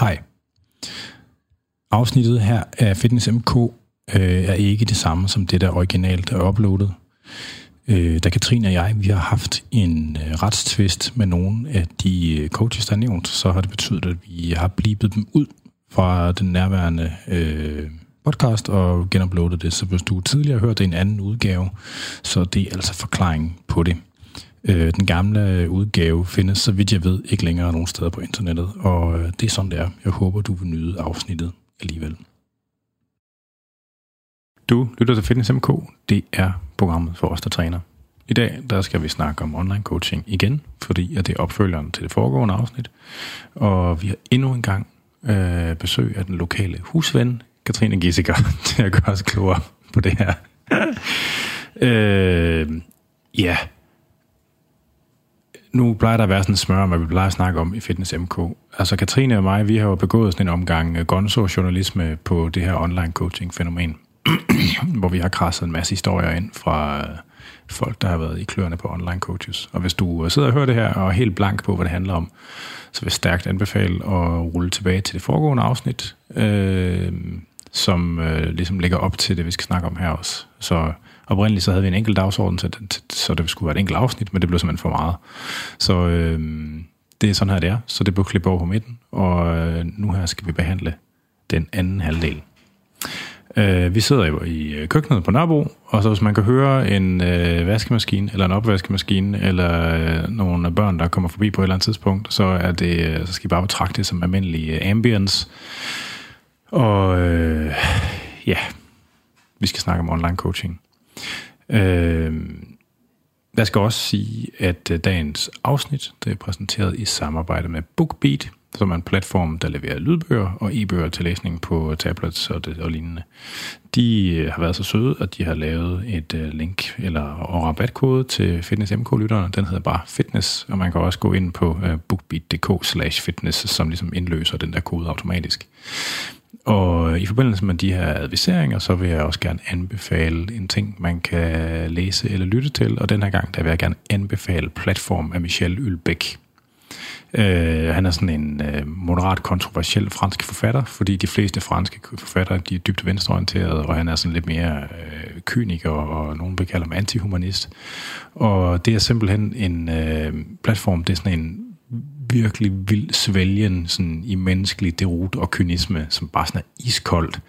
Hej. Afsnittet her af Fitness MK øh, er ikke det samme som det, der originalt er uploadet. Øh, da Katrine og jeg, vi har haft en øh, retstvist med nogle af de øh, coaches, der er nævnt, så har det betydet, at vi har blibet dem ud fra den nærværende øh, podcast og genuploadet det. Så hvis du tidligere har hørt en anden udgave, så det er altså forklaring på det. Øh, den gamle øh, udgave findes, så vidt jeg ved, ikke længere nogen steder på internettet, og øh, det er sådan, det er. Jeg håber, du vil nyde afsnittet alligevel. Du lytter til Fitness MK. Det er programmet for os, der træner. I dag der skal vi snakke om online coaching igen, fordi at det er opfølgeren til det foregående afsnit. Og vi har endnu en gang øh, besøg af den lokale husven, Katrine Gissiker, til at gøre os klogere på det her. øh, ja, nu plejer der at være sådan en smør om, hvad vi plejer at snakke om i Fitness MK. Altså Katrine og mig, vi har jo begået sådan en omgang øh, gonzo-journalisme på det her online coaching-fænomen, hvor vi har krasset en masse historier ind fra øh, folk, der har været i kløerne på online coaches. Og hvis du øh, sidder og hører det her og er helt blank på, hvad det handler om, så vil jeg stærkt anbefale at rulle tilbage til det foregående afsnit, øh, som øh, ligesom ligger op til det, vi skal snakke om her også. Så Oprindeligt så havde vi en enkelt dagsorden, så det, så det skulle være et enkelt afsnit, men det blev simpelthen for meget. Så øh, det er sådan her, det er. Så det blev klippet over på midten, og øh, nu her skal vi behandle den anden halvdel. Øh, vi sidder jo i øh, køkkenet på Nørrebro, og så hvis man kan høre en øh, vaskemaskine, eller en opvaskemaskine, eller øh, nogle børn, der kommer forbi på et eller andet tidspunkt, så, er det, øh, så skal I bare betragte det som almindelig øh, ambience. Og øh, ja, vi skal snakke om online coaching. Øh, jeg skal også sige, at øh, dagens afsnit det er præsenteret i samarbejde med BookBeat, som er en platform, der leverer lydbøger og e-bøger til læsning på tablets og, det, og lignende. De øh, har været så søde, at de har lavet et øh, link eller og rabatkode til Fitness MK-lytterne. Den hedder bare Fitness, og man kan også gå ind på øh, bookbeat.dk slash fitness, som ligesom indløser den der kode automatisk. Og øh, i forbindelse med de her adviseringer, så vil jeg også gerne anbefale en ting, man kan læse eller lytte til. Og den her gang, der vil jeg gerne anbefale Platform af Michelle Ylbeck. Øh, han er sådan en øh, moderat kontroversiel fransk forfatter, fordi de fleste franske forfattere, de er dybt venstreorienterede, og han er sådan lidt mere øh, kyniker, og nogen vil kalde ham antihumanist. Og det er simpelthen en øh, platform, det er sådan en virkelig vild svælgen sådan i menneskelig derut og kynisme, som bare sådan er iskoldt.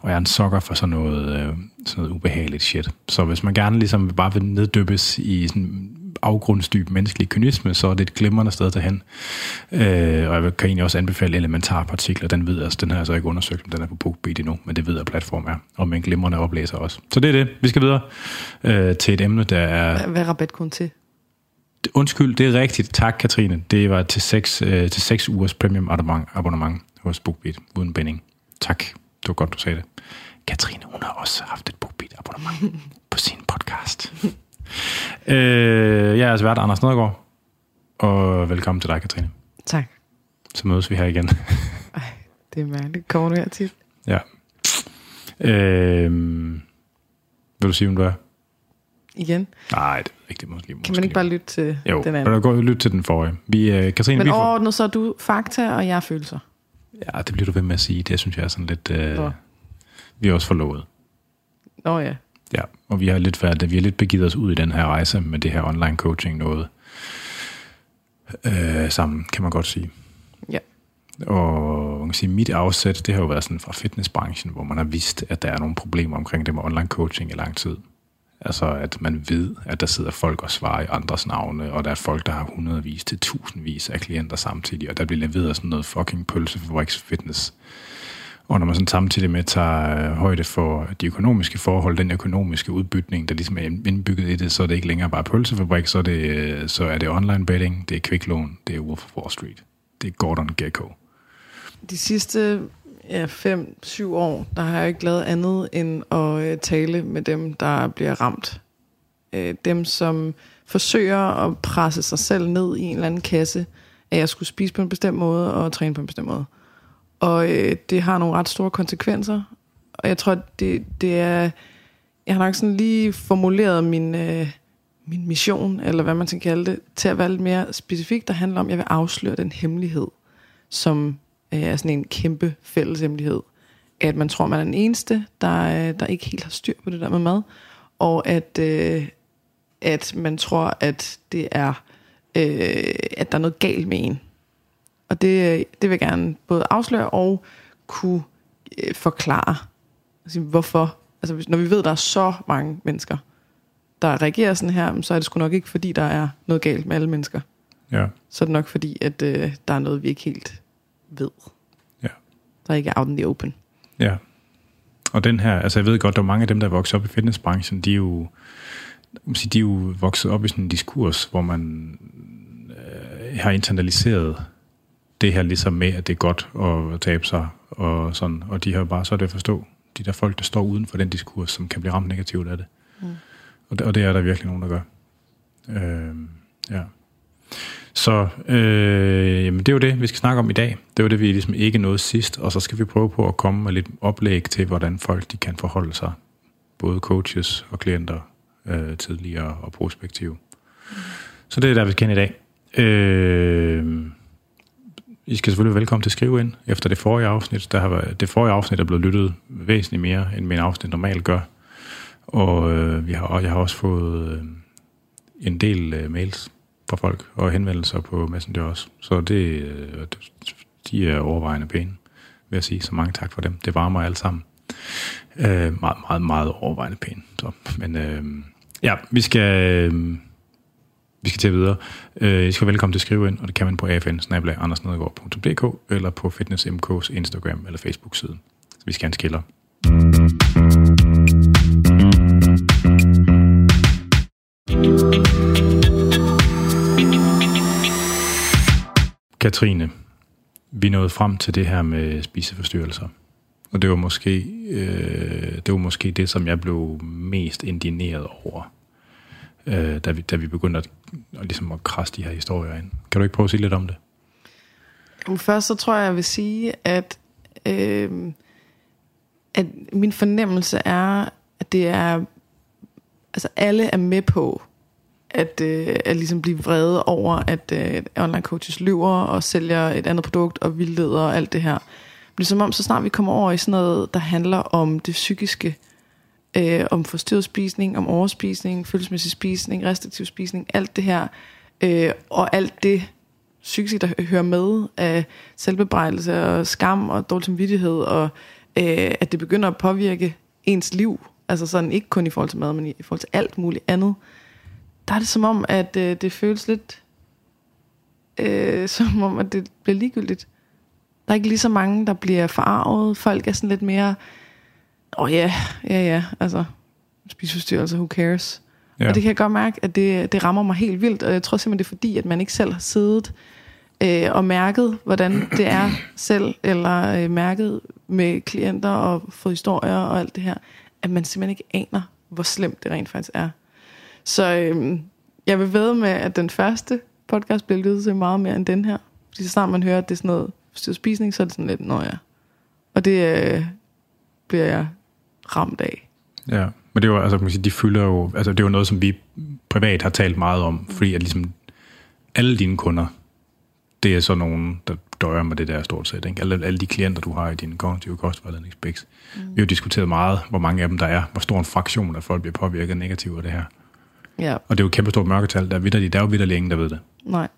Og jeg er en sokker for sådan noget, øh, sådan noget ubehageligt shit. Så hvis man gerne ligesom bare vil neddyppes i sådan afgrundsdyb menneskelig kynisme, så er det et glimrende sted til hen. Øh, og jeg kan egentlig også anbefale elementarpartikler. Den ved jeg, altså, den har jeg så ikke undersøgt, om den er på BookBeat endnu, men det ved jeg, platform er. Og med en glimrende oplæser også. Så det er det. Vi skal videre øh, til et emne, der er... Hvad er rabatkon til? Undskyld, det er rigtigt. Tak, Katrine. Det var til 6, øh, til 6 ugers premium abonnement, abonnement hos BookBeat, uden binding. Tak. Det var godt, du sagde det. Katrine, hun har også haft et BookBeat abonnement på sin podcast. Øh, jeg er altså vært Anders Nedergaard, og velkommen til dig, Katrine. Tak. Så mødes vi her igen. Ej, det er mærkeligt. Kommer du her tit? Ja. Øh, vil du sige, hvem du er? Igen? Nej, det er ikke det måske. Kan man ikke bare lytte til jo, den anden? Jo, gå lytte til den forrige. Vi, uh, Katrine, Men vi overordnet så er du fakta, og jeg er følelser. Ja, det bliver du ved med at sige. Det synes jeg er sådan lidt... Uh, vi er også forlovet. Nå ja. Ja, og vi har lidt været, vi har lidt begivet os ud i den her rejse med det her online coaching noget øh, sammen, kan man godt sige. Ja. Og man kan sige, mit afsæt, det har jo været sådan fra fitnessbranchen, hvor man har vidst, at der er nogle problemer omkring det med online coaching i lang tid. Altså, at man ved, at der sidder folk og svarer i andres navne, og der er folk, der har hundredvis til tusindvis af klienter samtidig, og der bliver leveret sådan noget fucking pølsefabriks fitness. Og når man sådan samtidig med tager øh, højde for de økonomiske forhold, den økonomiske udbytning, der ligesom er indbygget i det, så er det ikke længere bare pølsefabrik, så er det, øh, så er det online betting, det er kviklån, det er Wolf of Wall Street, det er Gordon Gekko. De sidste ja, fem, syv år, der har jeg ikke lavet andet end at øh, tale med dem, der bliver ramt. Dem, som forsøger at presse sig selv ned i en eller anden kasse, at jeg skulle spise på en bestemt måde og træne på en bestemt måde. Og øh, det har nogle ret store konsekvenser. Og jeg tror, det, det er... Jeg har nok sådan lige formuleret min, øh, min mission, eller hvad man skal kalde det, til at være lidt mere specifikt, der handler om, at jeg vil afsløre den hemmelighed, som øh, er sådan en kæmpe fælleshemmelighed. At man tror, man er den eneste, der, øh, der ikke helt har styr på det der med mad. Og at, øh, at man tror, at det er, øh, at der er noget galt med en. Og det, det vil jeg gerne både afsløre og kunne øh, forklare, altså, hvorfor. Altså, hvis- når vi ved, at der er så mange mennesker, der reagerer sådan her, så er det sgu nok ikke, fordi der er noget galt med alle mennesker. Ja. Så er det nok fordi, at øh, der er noget, vi ikke helt ved. Ja. Der er ikke out in the open. Ja. Og den her, altså jeg ved godt, der er mange af dem, der er vokset op i fitnessbranchen, de er jo, de er jo vokset op i sådan en diskurs, hvor man øh, har internaliseret det her ligesom med, at det er godt at tabe sig og sådan, og de har bare så det at forstå, de der folk, der står uden for den diskurs, som kan blive ramt negativt af det. Mm. Og, det og det er der virkelig nogen, der gør. Øh, ja. Så øh, jamen, det er jo det, vi skal snakke om i dag. Det var det, vi ligesom ikke nåede sidst, og så skal vi prøve på at komme med lidt oplæg til, hvordan folk de kan forholde sig, både coaches og klienter, øh, tidligere og prospektive. Så det er der, vi skal hen i dag. Øh, i skal selvfølgelig være velkommen til at skrive ind efter det forrige afsnit. Der har været, det forrige afsnit er blevet lyttet væsentligt mere, end min afsnit normalt gør. Og, øh, vi har, og jeg har også fået øh, en del øh, mails fra folk og henvendelser på Messenger også. Så det, øh, de er overvejende pæne, vil jeg sige. Så mange tak for dem. Det varmer alle sammen. Øh, meget, meget, meget overvejende pæne. Så, men øh, ja, vi skal, øh, vi skal til videre. Øh, I skal være velkommen til at skrive ind, og det kan man på afn eller på FitnessMK's Instagram eller Facebook-side. Så vi skal have en skiller. Katrine, vi nåede frem til det her med spiseforstyrrelser. Og det var måske, øh, det, var måske det, som jeg blev mest indineret over, øh, da, vi, da vi begyndte at, at, ligesom at krasse de her historier ind. Kan du ikke prøve at sige lidt om det? Jamen, Først så tror jeg, jeg vil sige, at, øh, at min fornemmelse er, at det er, altså alle er med på, at, øh, at ligesom blive vrede over, at øh, online coaches lyver og sælger et andet produkt og vildleder og alt det her. Men som om, så snart vi kommer over i sådan noget, der handler om det psykiske, øh, om forstyrret spisning, om overspisning, følelsesmæssig spisning, restriktiv spisning, alt det her, øh, og alt det psykiske, der hører med af selvbebrejdelse og skam og dårlig samvittighed, og øh, at det begynder at påvirke ens liv, altså sådan ikke kun i forhold til mad, men i, i forhold til alt muligt andet, der er det som om, at øh, det føles lidt øh, som om, at det bliver ligegyldigt. Der er ikke lige så mange, der bliver forarvet. Folk er sådan lidt mere, åh oh, ja, ja, ja, altså, spiseforstyrrelse, who cares? Ja. Og det kan jeg godt mærke, at det, det rammer mig helt vildt, og jeg tror simpelthen, det er fordi, at man ikke selv har siddet øh, og mærket, hvordan det er selv, eller øh, mærket med klienter og fået historier og alt det her, at man simpelthen ikke aner, hvor slemt det rent faktisk er. Så øh, jeg vil ved med, at den første podcast bliver lyttet til meget mere end den her. Fordi så snart man hører, at det er sådan noget forstyrret spisning, så er det sådan lidt, nå ja. Og det øh, bliver jeg ramt af. Ja, men det var, altså, man sige, de fylder jo, altså det er jo noget, som vi privat har talt meget om, fordi at ligesom alle dine kunder, det er så nogen, der døjer med det der stort set. Ikke? Alle, alle de klienter, du har i din kognitive kostvejledningsbæks. Mm. Vi har jo diskuteret meget, hvor mange af dem der er, hvor stor en fraktion af folk bliver påvirket negativt af det her. Ja, Og det er jo et kæmpe stort mørketal. Der er, vitterligt, der er jo vitterligt ingen, der ved det. nej.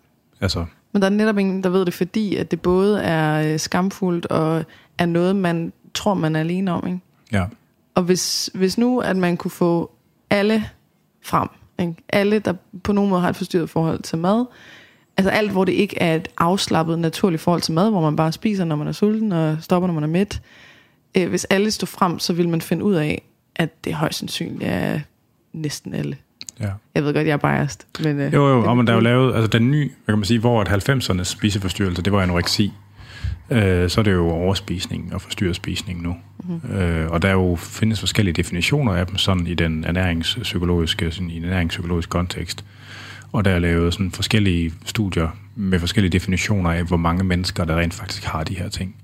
Altså, Men der er netop ingen, der ved det, fordi at det både er øh, skamfuldt og er noget, man tror, man er alene om. Ikke? ja. Og hvis, hvis nu, at man kunne få alle frem, ikke? alle, der på nogen måde har et forstyrret forhold til mad, altså alt, hvor det ikke er et afslappet, naturligt forhold til mad, hvor man bare spiser, når man er sulten, og stopper, når man er mæt. Øh, hvis alle står frem, så vil man finde ud af, at det højst sandsynligt er næsten alle. ja. Jeg ved godt, jeg er biased. Men, øh, Jo, jo, og men der er jo lavet, altså den nye, hvad kan man sige, hvor at 90'ernes spiseforstyrrelse, det var anoreksi, øh, så er det jo overspisning og forstyrret spisning nu. Mm. Øh, og der jo, findes forskellige definitioner af dem, sådan i den ernæringspsykologiske, sådan i en ernæringspsykologisk kontekst. Og der er lavet sådan forskellige studier med forskellige definitioner af, hvor mange mennesker, der rent faktisk har de her ting.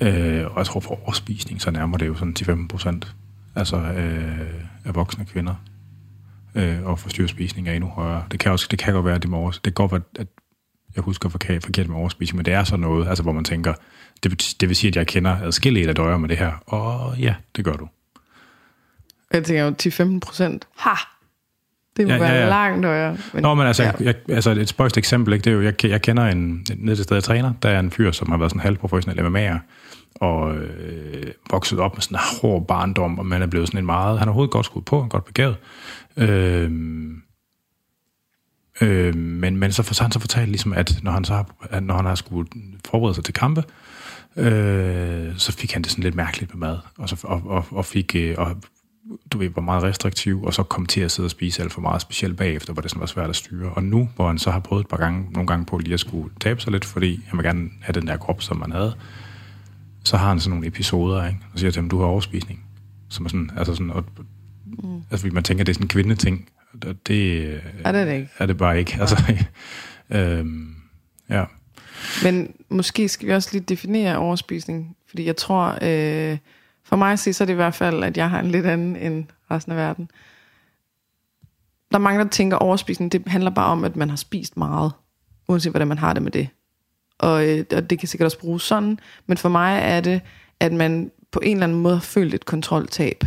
Øh, og jeg tror for overspisning, så nærmer det jo sådan til 15 procent altså, øh, af voksne kvinder øh, og forstyrrespisning er endnu højere. Det kan, også, det kan godt være, at det, må over, det kan godt være, at jeg husker forkert, forkert med overspisning, men det er sådan noget, altså, hvor man tænker, det, det vil sige, at jeg kender adskillige, der døjer med det her. Og ja, det gør du. Jeg tænker jo 10-15 procent. Ha! Det må Ja, ja, ja, være ja. langt højere. Men, Nå, men altså, ja. jeg, altså et spøjst eksempel, ikke? det er jo, jeg, jeg kender en, nede til stedet jeg træner, der er en fyr, som har været sådan halvprofessionel MMA'er, og øh, vokset op med sådan en hård barndom, og man er blevet sådan en meget, han har overhovedet godt skudt på, godt begavet. Øh, øh, men, men så, for, så han så fortalt ligesom, at når han så har, at når han har skulle forberede sig til kampe, øh, så fik han det sådan lidt mærkeligt med mad, og, så, og, og, og fik, øh, og du ved, var meget restriktiv, og så kom til at sidde og spise alt for meget, specielt bagefter, hvor det sådan var svært at styre. Og nu, hvor han så har prøvet et par gange, nogle gange på lige at skulle tabe sig lidt, fordi han vil gerne have den der krop, som man havde, så har han sådan nogle episoder, ikke? og siger til ham, du har overspisning. Som er sådan, altså sådan, og, mm. altså man tænker, det er sådan en kvindeting, og det, Er det det ikke? er det bare ikke. Altså, øhm, ja. Men måske skal vi også lige definere overspisning, fordi jeg tror, øh, for mig at se, så er det i hvert fald, at jeg har en lidt anden end resten af verden. Der er mange, der tænker, at overspisning, det handler bare om, at man har spist meget, uanset hvordan man har det med det. Og, øh, og det kan sikkert også bruges sådan, men for mig er det, at man på en eller anden måde har følt et kontroltab.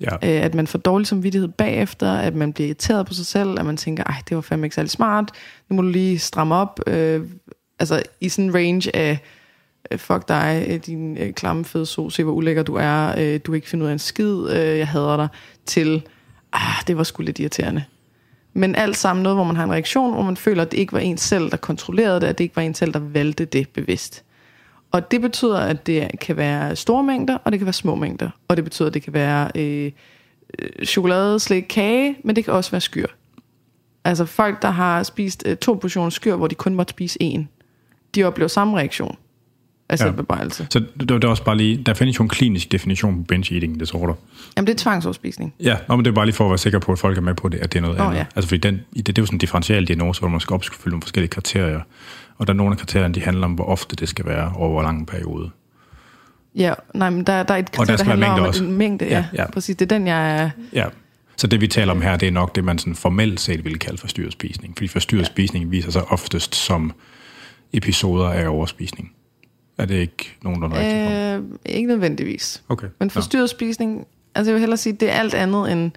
ja. Øh, at man får dårlig samvittighed bagefter, at man bliver irriteret på sig selv, at man tænker, ej, det var fandme ikke særlig smart, nu må du lige stramme op. Øh, altså i sådan en range af, fuck dig, øh, din øh, klamme fede so, se hvor ulækker du er, øh, du kan ikke finde ud af en skid, øh, jeg hader dig, til, ah, det var sgu lidt irriterende. Men alt sammen noget, hvor man har en reaktion, hvor man føler, at det ikke var en selv, der kontrollerede det, at det ikke var en selv, der valgte det bevidst. Og det betyder, at det kan være store mængder, og det kan være små mængder. Og det betyder, at det kan være øh, øh chokolade, slik, kage, men det kan også være skyr. Altså folk, der har spist øh, to portioner skyr, hvor de kun måtte spise en, de oplever samme reaktion af Ja. Så det, det er også bare lige, der findes jo en klinisk definition på binge eating disorder. Jamen det er tvangsoverspisning. Ja, nå, men det er bare lige for at være sikker på, at folk er med på det, at det er noget Nå, andet. ja. Altså fordi den, det, det er jo sådan en differential diagnose, hvor man skal opfylde nogle forskellige kriterier. Og der er nogle af kriterierne, de handler om, hvor ofte det skal være over hvor lang en periode. Ja, nej, men der, der er et Og der kriterie, der være handler om mængde at også. en mængde. Ja, Ja, ja. ja. præcis. Det er den, jeg er... Ja. Så det vi taler om her, det er nok det, man sådan formelt set ville kalde forstyrret spisning. Fordi forstyrret ja. spisning viser sig oftest som episoder af overspisning. Er det ikke nogenlunde rigtigt? Øh, ikke nødvendigvis. Okay. Men forstyrret spisning, altså jeg vil hellere sige, det er alt andet end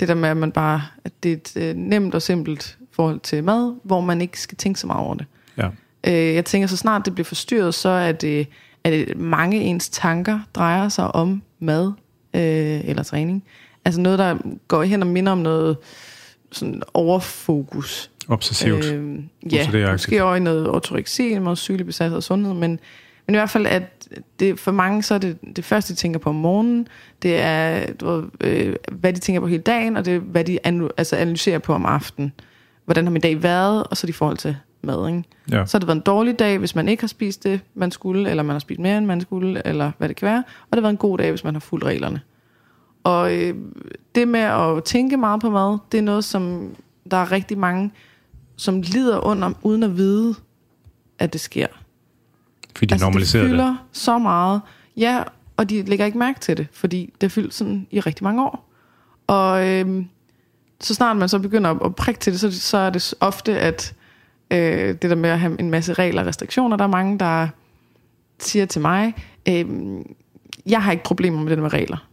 det der med, at man bare, at det er et øh, nemt og simpelt forhold til mad, hvor man ikke skal tænke så meget over det. Ja. Øh, jeg tænker, så snart det bliver forstyrret, så er det, er det mange ens tanker drejer sig om mad øh, eller træning. Altså noget, der går hen og minder om noget sådan overfokus. Obsessivt. Øh, ja, måske over i noget ortoreksi, noget sygelig besathed af sundhed, men, men i hvert fald, at det, for mange, så er det det første, de tænker på om morgenen, det er, du øh, hvad de tænker på hele dagen, og det er, hvad de an, altså analyserer på om aftenen. Hvordan har min dag været, og så i forhold til mad, ikke? ja. Så har det været en dårlig dag, hvis man ikke har spist det, man skulle, eller man har spist mere, end man skulle, eller hvad det kan være. Og det har været en god dag, hvis man har fulgt reglerne. Og øh, det med at tænke meget på mad, det er noget, som der er rigtig mange, som lider under, uden at vide, at det sker. Fordi de altså, det normaliserer det. fylder så meget. Ja, og de lægger ikke mærke til det, fordi det er fyldt sådan i rigtig mange år. Og øhm, så snart man så begynder at, at prikke til det, så, så er det ofte, at øh, det der med at have en masse regler og restriktioner, der er mange, der siger til mig, øhm, jeg har ikke problemer med det med regler.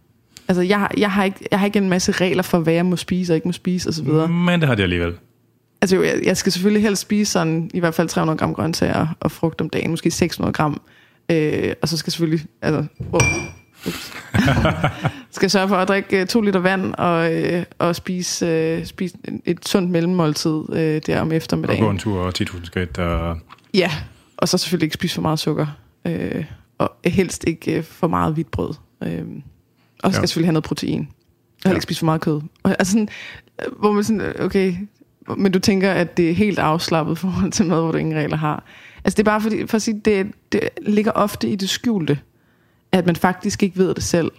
Altså, jeg, har- jeg, har ikke, jeg har ikke en masse regler for, hvad jeg må spise og ikke må spise osv. Men det har de alligevel. Altså, jo, jeg, jeg skal selvfølgelig helst spise sådan i hvert fald 300 gram grøntsager og frugt om dagen, måske 600 gram. Øh, og så skal selvfølgelig, altså, oh, ups. skal sørge for at drikke øh, to liter vand og, øh, og spise, øh, spise et sundt mellemmåltid øh, der om Og gå eftermiddagen. en tur og 10.000 skridt. Og, Ja, og så selvfølgelig ikke spise for meget sukker. Øh, og helst ikke øh, for meget hvidt brød. Øh, og så skal Ja. selvfølgelig have noget protein. Og Ja. ikke spise for meget kød. Og, altså sådan, øh, hvor man sådan, øh, okay, men du tænker, at det er helt afslappet i forhold til mad, hvor du ingen regler har. Altså det er bare fordi, for at sige, det, det ligger ofte i det skjulte, at man faktisk ikke ved det selv.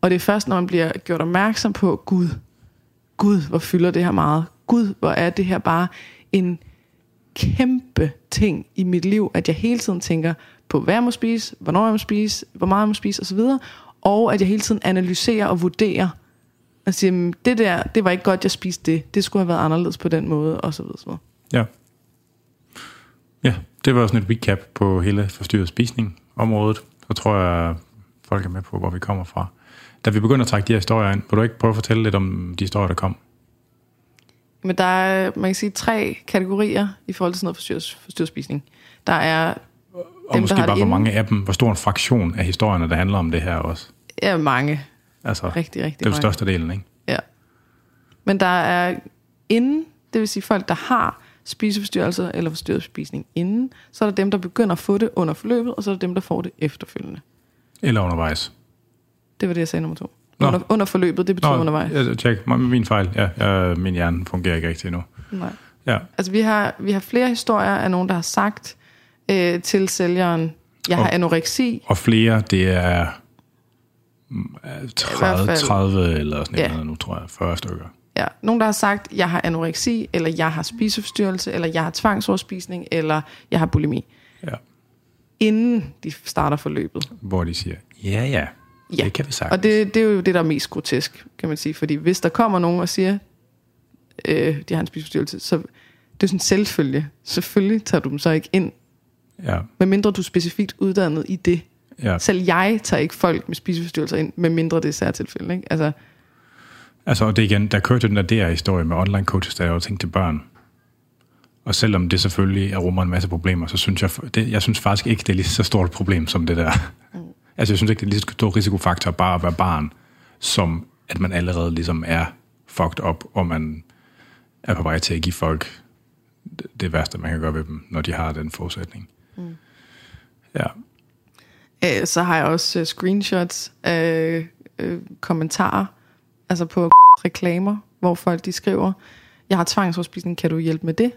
Og det er først, når man bliver gjort opmærksom på, Gud, Gud, hvor fylder det her meget. Gud, hvor er det her bare en kæmpe ting i mit liv, at jeg hele tiden tænker på, hvad jeg må spise, hvornår jeg må spise, hvor meget jeg må spise osv., og at jeg hele tiden analyserer og vurderer, og siger, "Mm, det der, det var ikke godt, jeg spiste det, det skulle have været anderledes på den måde, og så videre. Så videre. ja. Ja, det var sådan et recap på hele forstyrret spisning. området, så tror jeg, folk er med på, hvor vi kommer fra. Da vi begynder at trække de her historier ind, vil du ikke prøve at fortælle lidt om de historier, der kom? Men der er, man kan sige, tre kategorier i forhold til sådan noget forstyrret, forstyrret spisning. Der er Og Dem, måske der har bare, hvor mange af dem, hvor stor en fraktion af historierne, der handler om det her også. ja, mange. Altså, Rigtig, rigtig det er jo størstedelen, ikke? Ja. Men der er inden, det vil sige folk, der har spiseforstyrrelser eller forstyrret spisning inden, så er der dem, der begynder at få det under forløbet, og så er der dem, der får det efterfølgende. Eller undervejs. Det var det, jeg sagde nummer to. Nå. Under, under forløbet, det betyder undervejs. ja, tjek. Min fejl. Ja, ja, min hjerne fungerer ikke rigtig endnu. Nej. Ja. Altså, vi har, vi har flere historier af nogen, der har sagt øh, til sælgeren, jeg har Og- anoreksi. Og flere, det er 30, fald. 30 eller sådan Ja. noget nu, tror jeg. 40 stykker. Ja, nogen, der har sagt, jeg har anoreksi, eller jeg har spiseforstyrrelse, eller jeg har tvangsoverspisning, eller jeg har bulimi. Ja. Inden de starter forløbet. Hvor de siger, ja, ja, Ja. det kan vi sagtens. Og det, det er jo det, der er mest grotesk, kan man sige. Fordi hvis der kommer nogen og siger, øh, de har en spiseforstyrrelse, så det er sådan selvfølge. Selvfølgelig tager du dem så ikke ind, Ja, medmindre du er specifikt uddannet i det. Ja. Selv jeg tager ikke folk med spiseforstyrrelser ind, medmindre det er særtilfælde. Ikke? Altså, Altså, og det igen, der kørte den der DR-historie med online coaches, der er jo tænkt til børn. Og selvom det selvfølgelig er rummer en masse problemer, så synes jeg, det, jeg synes faktisk ikke, det er lige så stort et problem som det der. Mm. Altså, jeg synes ikke, det er lige så stor risikofaktor bare at være barn, som at man allerede ligesom er fucked up, og man er på vej til at give folk det, det værste, man kan gøre ved dem, når de har den forudsætning. Mm. Ja, øh, så har jeg også øh, screenshots af øh, kommentarer, altså på reklamer, hvor folk de skriver, jeg har tvangsoverspisning, kan du hjælpe med det?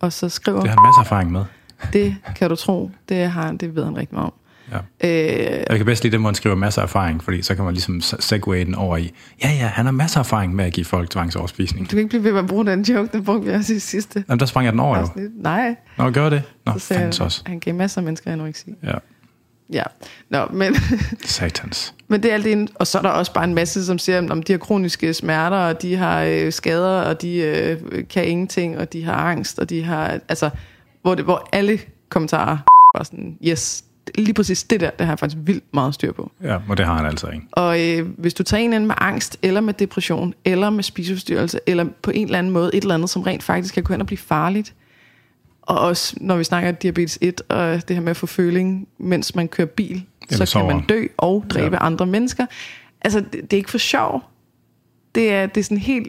Og så skriver, det har han masser af erfaring med. det kan du tro, det, har, han- det ved han rigtig meget om. Ja. Øh, Jeg kan bedst lide dem, hvor han skriver masser af erfaring, fordi så kan man ligesom segway den over i, ja ja, han har masser af erfaring med at give folk tvangsoverspisning. du kan ikke blive ved med at bruge den joke, den brugte vi også i sidste Jamen, der sprang jeg den over jo. afsnit. Nej, Nå, gør det? Nå, så sagde jeg, også. han gav masser af mennesker anoreksi. Ja, Ja, Nå, men, satans. men det er alt det, og så er der også bare en masse, som siger, om de har kroniske smerter, og de har øh, skader, og de øh, kan ingenting, og de har angst, og de har, altså, hvor, det, hvor alle kommentarer var sådan, yes, lige præcis det der, det har jeg faktisk vildt meget styr på. Ja, og det har han altså ikke. Og øh, hvis du tager en ind med angst, eller med depression, eller med spiseforstyrrelse, eller på en eller anden måde et eller andet, som rent faktisk kan gå hen og blive farligt, og også når vi snakker diabetes 1, og det her med at få føling, mens man kører bil, Eller så kan man sover. dø og dræbe Ja. andre mennesker. Altså, det, det er ikke for sjov. Det er, det er sådan helt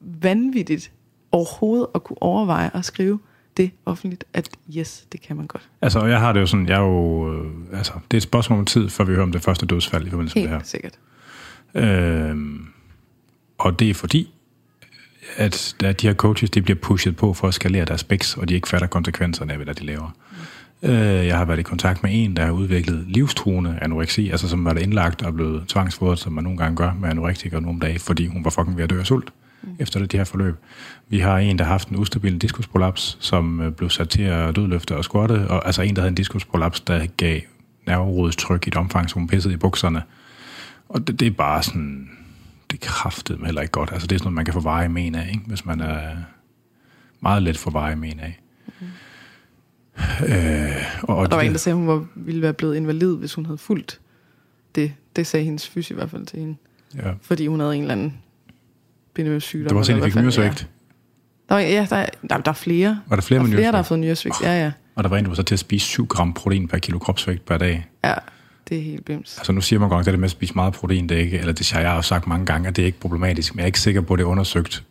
vanvittigt overhovedet at kunne overveje at skrive det offentligt, at yes, det kan man godt. Altså, og jeg har det jo sådan, jeg er jo, øh, altså, det er et spørgsmål om tid, før vi hører om det første dødsfald i forbindelse med det her. Helt sikkert. Øhm, og det er fordi, at der, de her coaches, de bliver pushet på for at skalere deres specs, og de ikke fatter konsekvenserne af, hvad de laver. Øh, jeg har været i kontakt med en, der har udviklet livstruende anoreksi, altså som var indlagt og blevet tvangsfodret, som man nogle gange gør med anorektikere nogle dage, fordi hun var fucking ved at dø af sult mm. efter det, de her forløb. Vi har en, der har haft en ustabil diskusprolaps, som øh, blev sat til at dødløfte og squatte, og altså en, der havde en diskusprolaps, der gav nerverodstryk i et omfang, som hun pissede i bukserne. Og det, det er bare sådan, det kraftet heller ikke godt. Altså det er sådan noget, man kan få veje men af, ikke? hvis man er meget let for veje men af. Mm. Øh, og, Og der var en, der sagde, at hun ville være blevet invalid, hvis hun havde fulgt det. Det sagde hendes fys i hvert fald til hende. ja. Fordi hun havde en eller anden bindevævssygdom. Det var også en, der fik. Ja. Der, var, ja, der, der, der er flere. Var der flere der er flere, der har fået nyresvægt. Ja, ja. Og der var en, der var så til at spise 7 gram protein per kilo kropsvægt per dag. Ja, det er helt bims. Altså nu siger man godt, at det med at spise meget protein, det er ikke, eller det har jeg sagt mange gange, at det er ikke problematisk, men jeg er ikke sikker på, at det er undersøgt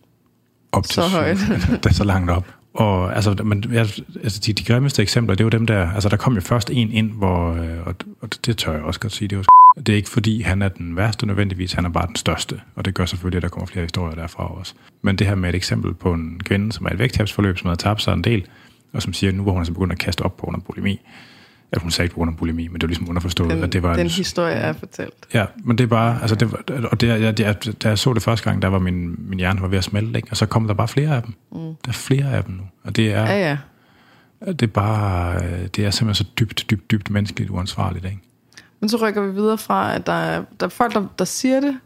op til Så højt. det er så langt op. Og altså, men, jeg, altså de, de grimmeste eksempler, det er jo dem der, altså der kom jo først en ind, hvor, øh, og, og det tør jeg også godt sige, det var det er ikke fordi, han er den værste nødvendigvis, han er bare den største. Og det gør selvfølgelig, at der kommer flere historier derfra også. Men det her med et eksempel på en kvinde, som er et vægttabsforløb, som har tabt sig en del, og som siger, at nu hvor hun er så begyndt at kaste op på af bulimi, at hun sagde ikke på grund af bulimi, men det var ligesom underforstået, Den, at det var den en, historie er fortalt. Ja, men det er bare, altså det, var- og det, jeg, jeg, da jeg så det første gang, der var min, min hjerne var ved at smelte, ikke? og så kom der bare flere af dem. Mm. Der er flere af dem nu, og det er, Ja, ja. det er bare, det er simpelthen så dybt, dybt, dybt menneskeligt uansvarligt, ikke? Men så rykker vi videre fra, at der er, der er folk, der, der siger det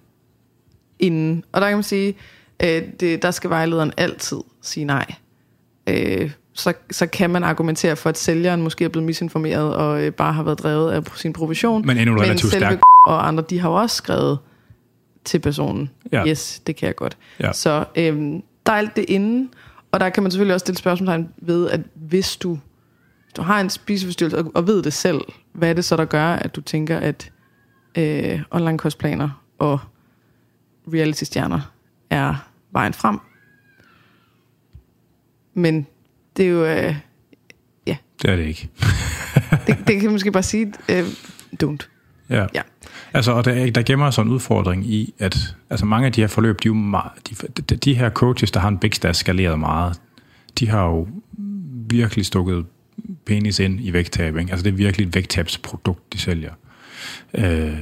inden. Og der kan man sige, øh, det, der skal vejlederen altid sige nej. Øh, så, så kan man argumentere for, at sælgeren måske er blevet misinformeret og øh, bare har været drevet af sin provision. Men endnu relativt stærk. og andre, de har jo også skrevet til personen. Ja. Yes, det kan jeg godt. Ja. Så øhm, der er alt det inde, og der kan man selvfølgelig også stille spørgsmålstegn ved, at hvis du, du har en spiseforstyrrelse og, og ved det selv, hvad er det så, der gør, at du tænker, at øh, online kostplaner og reality-stjerner er vejen frem? Men det er jo... Øh, Det er det ikke. det, det kan man måske bare sige, øh, don't. Ja. Ja. Altså, og der, der gemmer sig en udfordring i, at altså mange af de her forløb, de, er jo meget, de, de, de her coaches, der har en big der er skaleret meget, de har jo virkelig stukket penis ind i vægttab. Ikke? Altså, det er virkelig et vægttabsprodukt, de sælger. Øh,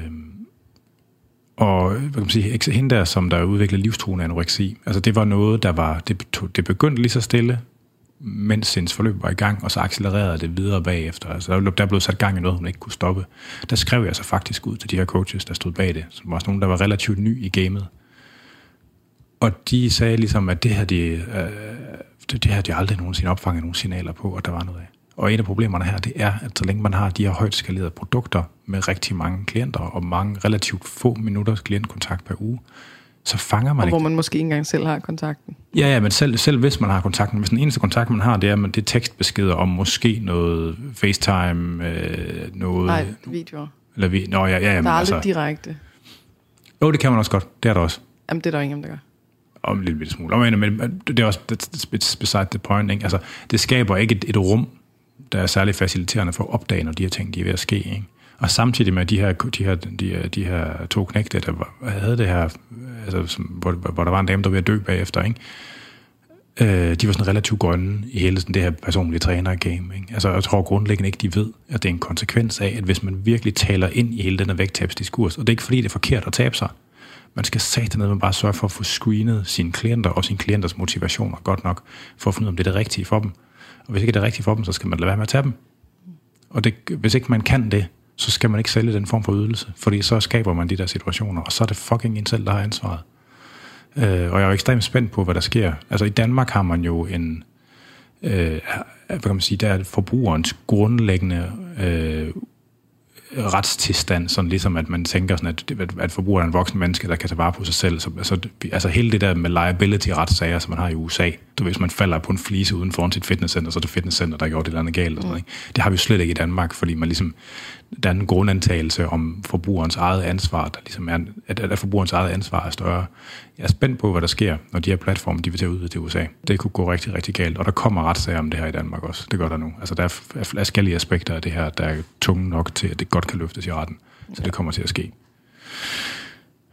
og hvad kan man sige, hende der, som der udviklede livstruende anoreksi, altså det var noget, der var, det, det begyndte lige så stille, mens hendes forløb var i gang, og så accelererede det videre bagefter. Altså, der, der blev sat gang i noget, hun ikke kunne stoppe. Der skrev jeg så faktisk ud til de her coaches, der stod bag det, som var også nogen, der var relativt ny i gamet. Og de sagde ligesom, at det her, de, øh, det, det her de aldrig nogensinde opfanget nogle signaler på, og der var noget af. Og et af problemerne her, det er, at så længe man har de her højt skalerede produkter med rigtig mange klienter, og mange relativt få minutters klientkontakt per uge, så fanger man Og ikke hvor man måske ikke engang selv har kontakten. Ja, ja, men selv, selv hvis man har kontakten, hvis den eneste kontakt, man har, det er, det er tekstbeskeder om måske noget FaceTime, øh, noget... Nej, videoer. Eller vi, nå, ja, ja, ja, Der men er aldrig altså... direkte. Jo, det kan man også godt. Det er der også. Jamen, det er der ingen, der gør. Om en lille bitte smule. Men, men det er også that's beside the point. Ikke? Altså, det skaber ikke et, et rum, der er særlig faciliterende for at opdage, når de her ting de er ved at ske. Ikke? Og samtidig med de her, de her, de her, de her to knægte, der havde det her, altså, som, hvor, hvor der var en dame, der var ved at dø bagefter, ikke? øh, de var sådan relativt grønne i hele sådan det her personlige træner-game. Ikke? Altså, jeg tror grundlæggende ikke, de ved, at det er en konsekvens af, at hvis man virkelig taler ind i hele den her vægttabsdiskurs, og det er ikke fordi, det er forkert at tabe sig, man skal satan ned, man bare sørge for at få screenet sine klienter og sine klienters motivationer godt nok, for at finde ud af, om det er det rigtige for dem. Og hvis ikke det er det rigtige for dem, så skal man lade være med at tage dem. Og det, hvis ikke man kan det, så skal man ikke sælge den form for ydelse, fordi så skaber man de der situationer, og så er det fucking en selv, der har ansvaret. Øh, og jeg er jo ekstremt spændt på, hvad der sker. Altså i Danmark har man jo en, øh, hvad kan man sige, der er forbrugerens grundlæggende øh, retstilstand, sådan ligesom at man tænker sådan, at, at, forbrugeren er en voksen menneske, der kan tage vare på sig selv. Så, altså, altså hele det der med liability-retssager, som man har i USA, du ved, hvis man falder på en flise uden foran sit fitnesscenter, så er det fitnesscenter, der har gjort det eller andet galt. Og sådan, ikke? Det har vi jo slet ikke i Danmark, fordi man ligesom, der er en grundantagelse om forbrugerens eget ansvar, der ligesom er, at, at forbrugerens eget ansvar er større. Jeg er spændt på, hvad der sker, når de her platforme, de vil tage ud til USA. Det kunne gå rigtig, rigtig galt, og der kommer retssager om det her i Danmark også. Det gør der nu. Altså, der er er forskellige aspekter af det her, der er tunge nok til, at det godt kan løftes i retten. Så det kommer til at ske.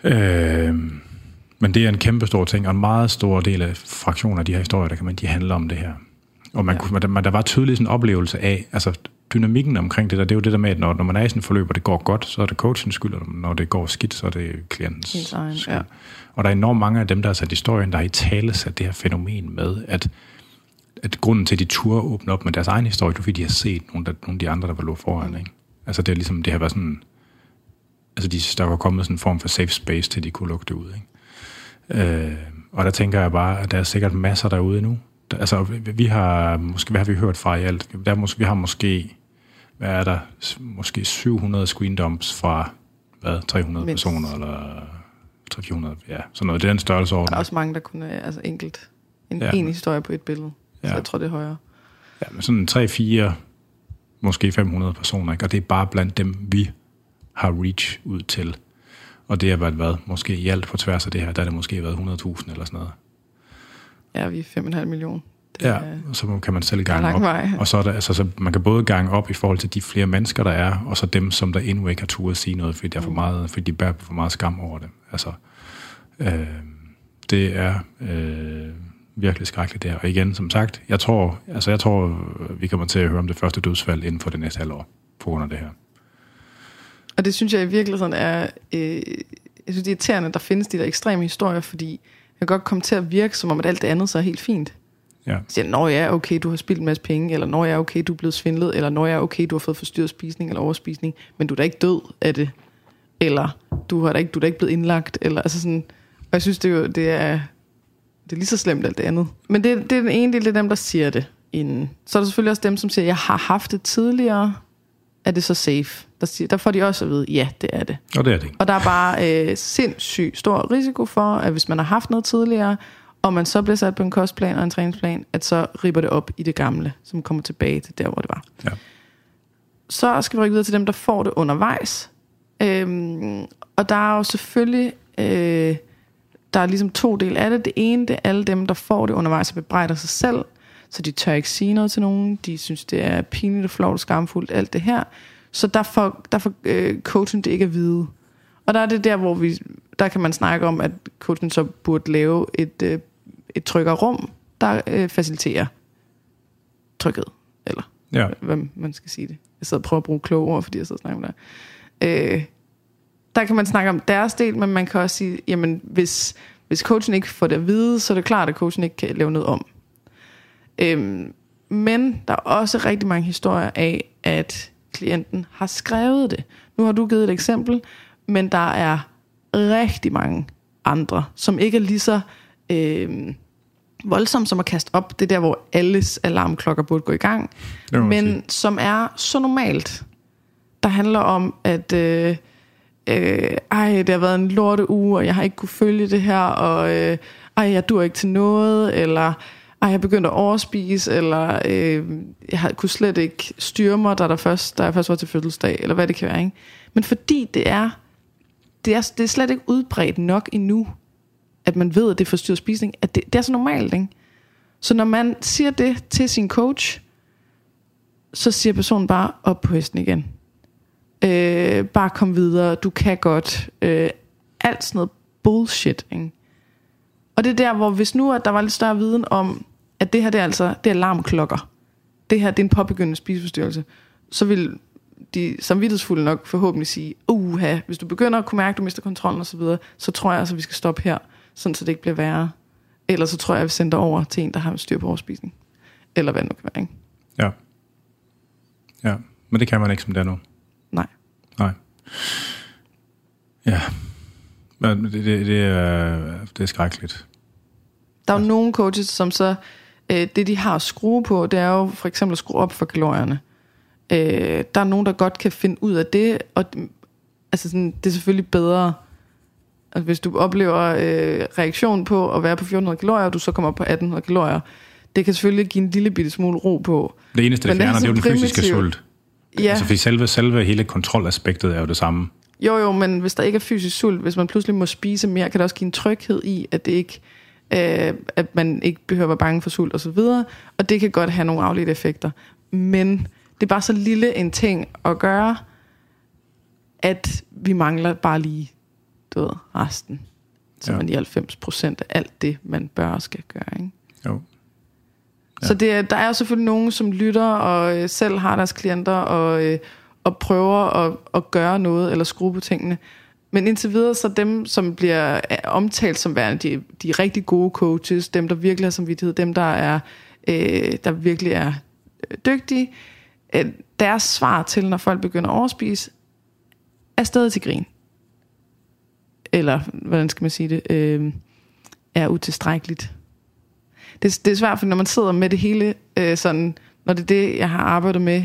Øh, men det er en kæmpe stor ting, og en meget stor del af fraktioner af de her historier, der kan man, de handler om det her. Og man, Ja. ja. kunne, man, der var tydeligt en oplevelse af, altså dynamikken omkring det der, det er jo det der med, at når, når man er i sådan et forløb, og det går godt, så er det coachens skyld, og når det går skidt, så er det klientens Ens egen, skyld. ja. Og der er enormt mange af dem, der har sat historien, der har i tale sat det her fænomen med, at, at grunden til, at de turde åbne op med deres egen historie, det var, fordi de har set nogle, der, nogle af de andre, der var lå foran. Ikke? Altså det er ligesom, det har været sådan, altså de, der var kommet sådan en form for safe space, til de kunne lukke det ud. Ikke? Øh, og der tænker jeg bare, at der er sikkert masser derude nu. Altså, vi, har måske, hvad har vi hørt fra i alt? Der er måske, vi har måske, hvad er der, måske 700 screen dumps fra, hvad, 300 Mindst. personer, eller 300, ja, sådan noget. Det er den størrelse over. Der er også mange, der kunne øh, altså enkelt en, Ja. en historie på et billede. Ja. Så jeg tror, det er højere. Ja, men sådan 3-4, måske 500 personer, ikke? og det er bare blandt dem, vi har reach ud til. Og det har været hvad? Måske i alt på tværs af det her, der har det måske været 100.000 eller sådan noget. Ja, vi er 5,5 millioner. Det Ja, og så kan man selv gange op. vej. Og så er der, altså, så man kan både gange op i forhold til de flere mennesker, der er, og så dem, som der endnu ikke har turde at sige noget, fordi, der er for meget, fordi de bærer for meget skam over det. Altså, øh, det er øh, virkelig skrækkeligt der. Og igen, som sagt, jeg tror, altså, jeg tror, vi kommer til at høre om det første dødsfald inden for det næste halvår, på grund af det her. Og det synes jeg i virkeligheden er... Øh, jeg synes, det er irriterende, at der findes de der ekstreme historier, fordi jeg kan godt komme til at virke, som om at alt det andet så er helt fint. Ja. Så siger, når ja, okay, du har spildt en masse penge, eller når ja, okay, du er blevet svindlet, eller når ja, okay, du har fået forstyrret spisning eller overspisning, men du er da ikke død af det, eller du, har da ikke, du er da ikke blevet indlagt, eller altså sådan, og jeg synes, det er, jo, det er, det er lige så slemt alt det andet. Men det, det er den ene del, det er dem, der siger det. inden. Så er der selvfølgelig også dem, som siger, jeg har haft det tidligere, er det så safe? Der, siger, der får de også at vide, ja, det er det. Og det er det. Og der er bare øh, sindssygt stor risiko for, at hvis man har haft noget tidligere, og man så bliver sat på en kostplan og en træningsplan, at så ripper det op i det gamle, som kommer tilbage til der, hvor det var. Ja. Så skal vi rykke videre til dem, der får det undervejs. Øhm, og der er jo selvfølgelig... Øh, der er ligesom to dele af det. Det ene, det er alle dem, der får det undervejs og bebrejder sig selv. Så de tør ikke sige noget til nogen. De synes, det er pinligt og flot og skamfuldt, alt det her. Så der får, der får øh, coachen det ikke at vide. Og der er det der, hvor vi, der kan man snakke om, at coachen så burde lave et, øh, et tryggere rum, der øh, faciliterer tryghed. Eller Ja. hvad man skal sige det. Jeg sidder og prøver at bruge kloge ord, fordi jeg sidder og snakker med dig. Øh, der kan man snakke om deres del, men man kan også sige, jamen hvis, hvis coachen ikke får det at vide, så er det klart, at coachen ikke kan lave noget om. Øhm, men der er også rigtig mange historier af, at klienten har skrevet det. Nu har du givet et eksempel, men der er rigtig mange andre, som ikke er lige så øh, voldsomme som at kaste op. Det er der, hvor alles alarmklokker burde gå i gang. Men sige. som er så normalt. Der handler om, at øh, øh, ej, det har været en lorte uge, og jeg har ikke kunne følge det her, og øh, ej, jeg dur ikke til noget, eller ej, jeg begyndte at overspise, eller øh, jeg har- kunne slet ikke styre mig, da, der først, da jeg først var til fødselsdag, eller hvad det kan være. Ikke? Men fordi det er, det er, det er slet ikke udbredt nok endnu, at man ved, at det forstyrrer spisning, at det, det er så normalt. Ikke? Så når man siger det til sin coach, så siger personen bare op på hesten igen. Øh, bare kom videre, du kan godt. Øh, alt sådan noget bullshit. Ikke? Og det er der, hvor hvis nu at der var lidt større viden om, at det her det er altså det er alarmklokker. Det her det er en påbegyndende spiseforstyrrelse. Så vil de samvittighedsfulde nok forhåbentlig sige, uha, hvis du begynder at kunne mærke, at du mister kontrollen osv., så, så tror jeg altså, vi skal stoppe her, sådan så det ikke bliver værre. Ellers så tror jeg, at vi sender dig over til en, der har styr på overspisning. Eller hvad det nu kan være, ikke? Ja. Ja, men det kan man ikke, som det er nu. Nej. Nej. Ja. Men det, det, det, er, det er skrækkeligt. Der er jo nogle coaches, som så, øh, det de har at skrue på, det er jo for eksempel at skrue op for kalorierne. Øh, der er nogen, der godt kan finde ud af det, og altså sådan, det er selvfølgelig bedre, altså hvis du oplever øh, reaktion på at være på 1400 kalorier, og du så kommer op på 1800 kalorier, det kan selvfølgelig give en lille bitte smule ro på. Det eneste, det er fjerner, det er jo den fysiske primitivt. sult. Ja, Altså, fordi selve, selve hele kontrolaspektet er jo det samme. jo jo, men hvis der ikke er fysisk sult, hvis man pludselig må spise mere, kan det også give en tryghed i, at det ikke øh, at man ikke behøver at være bange for sult og så videre, og det kan godt have nogle afledte effekter. Men det er bare så lille en ting at gøre, at vi mangler bare lige du ved, resten. Så Ja. man i 90 procent af alt det, man bør og skal gøre. Ikke? Jo. Ja. Så det, er- der er jo selvfølgelig nogen, som lytter og øh, selv har deres klienter og, øh, og prøver at, at gøre noget eller skrue på tingene. Men indtil videre, så dem, som bliver øh, omtalt som værende de, de rigtig gode coaches, dem, der virkelig har samvittighed, dem, der er øh, der virkelig er øh, dygtige, øh, deres svar til, når folk begynder at overspise, er stadig til grin. Eller, hvordan skal man sige det, øh, er utilstrækkeligt det, det er svært, for når man sidder med det hele, øh, sådan, når det er det, jeg har arbejdet med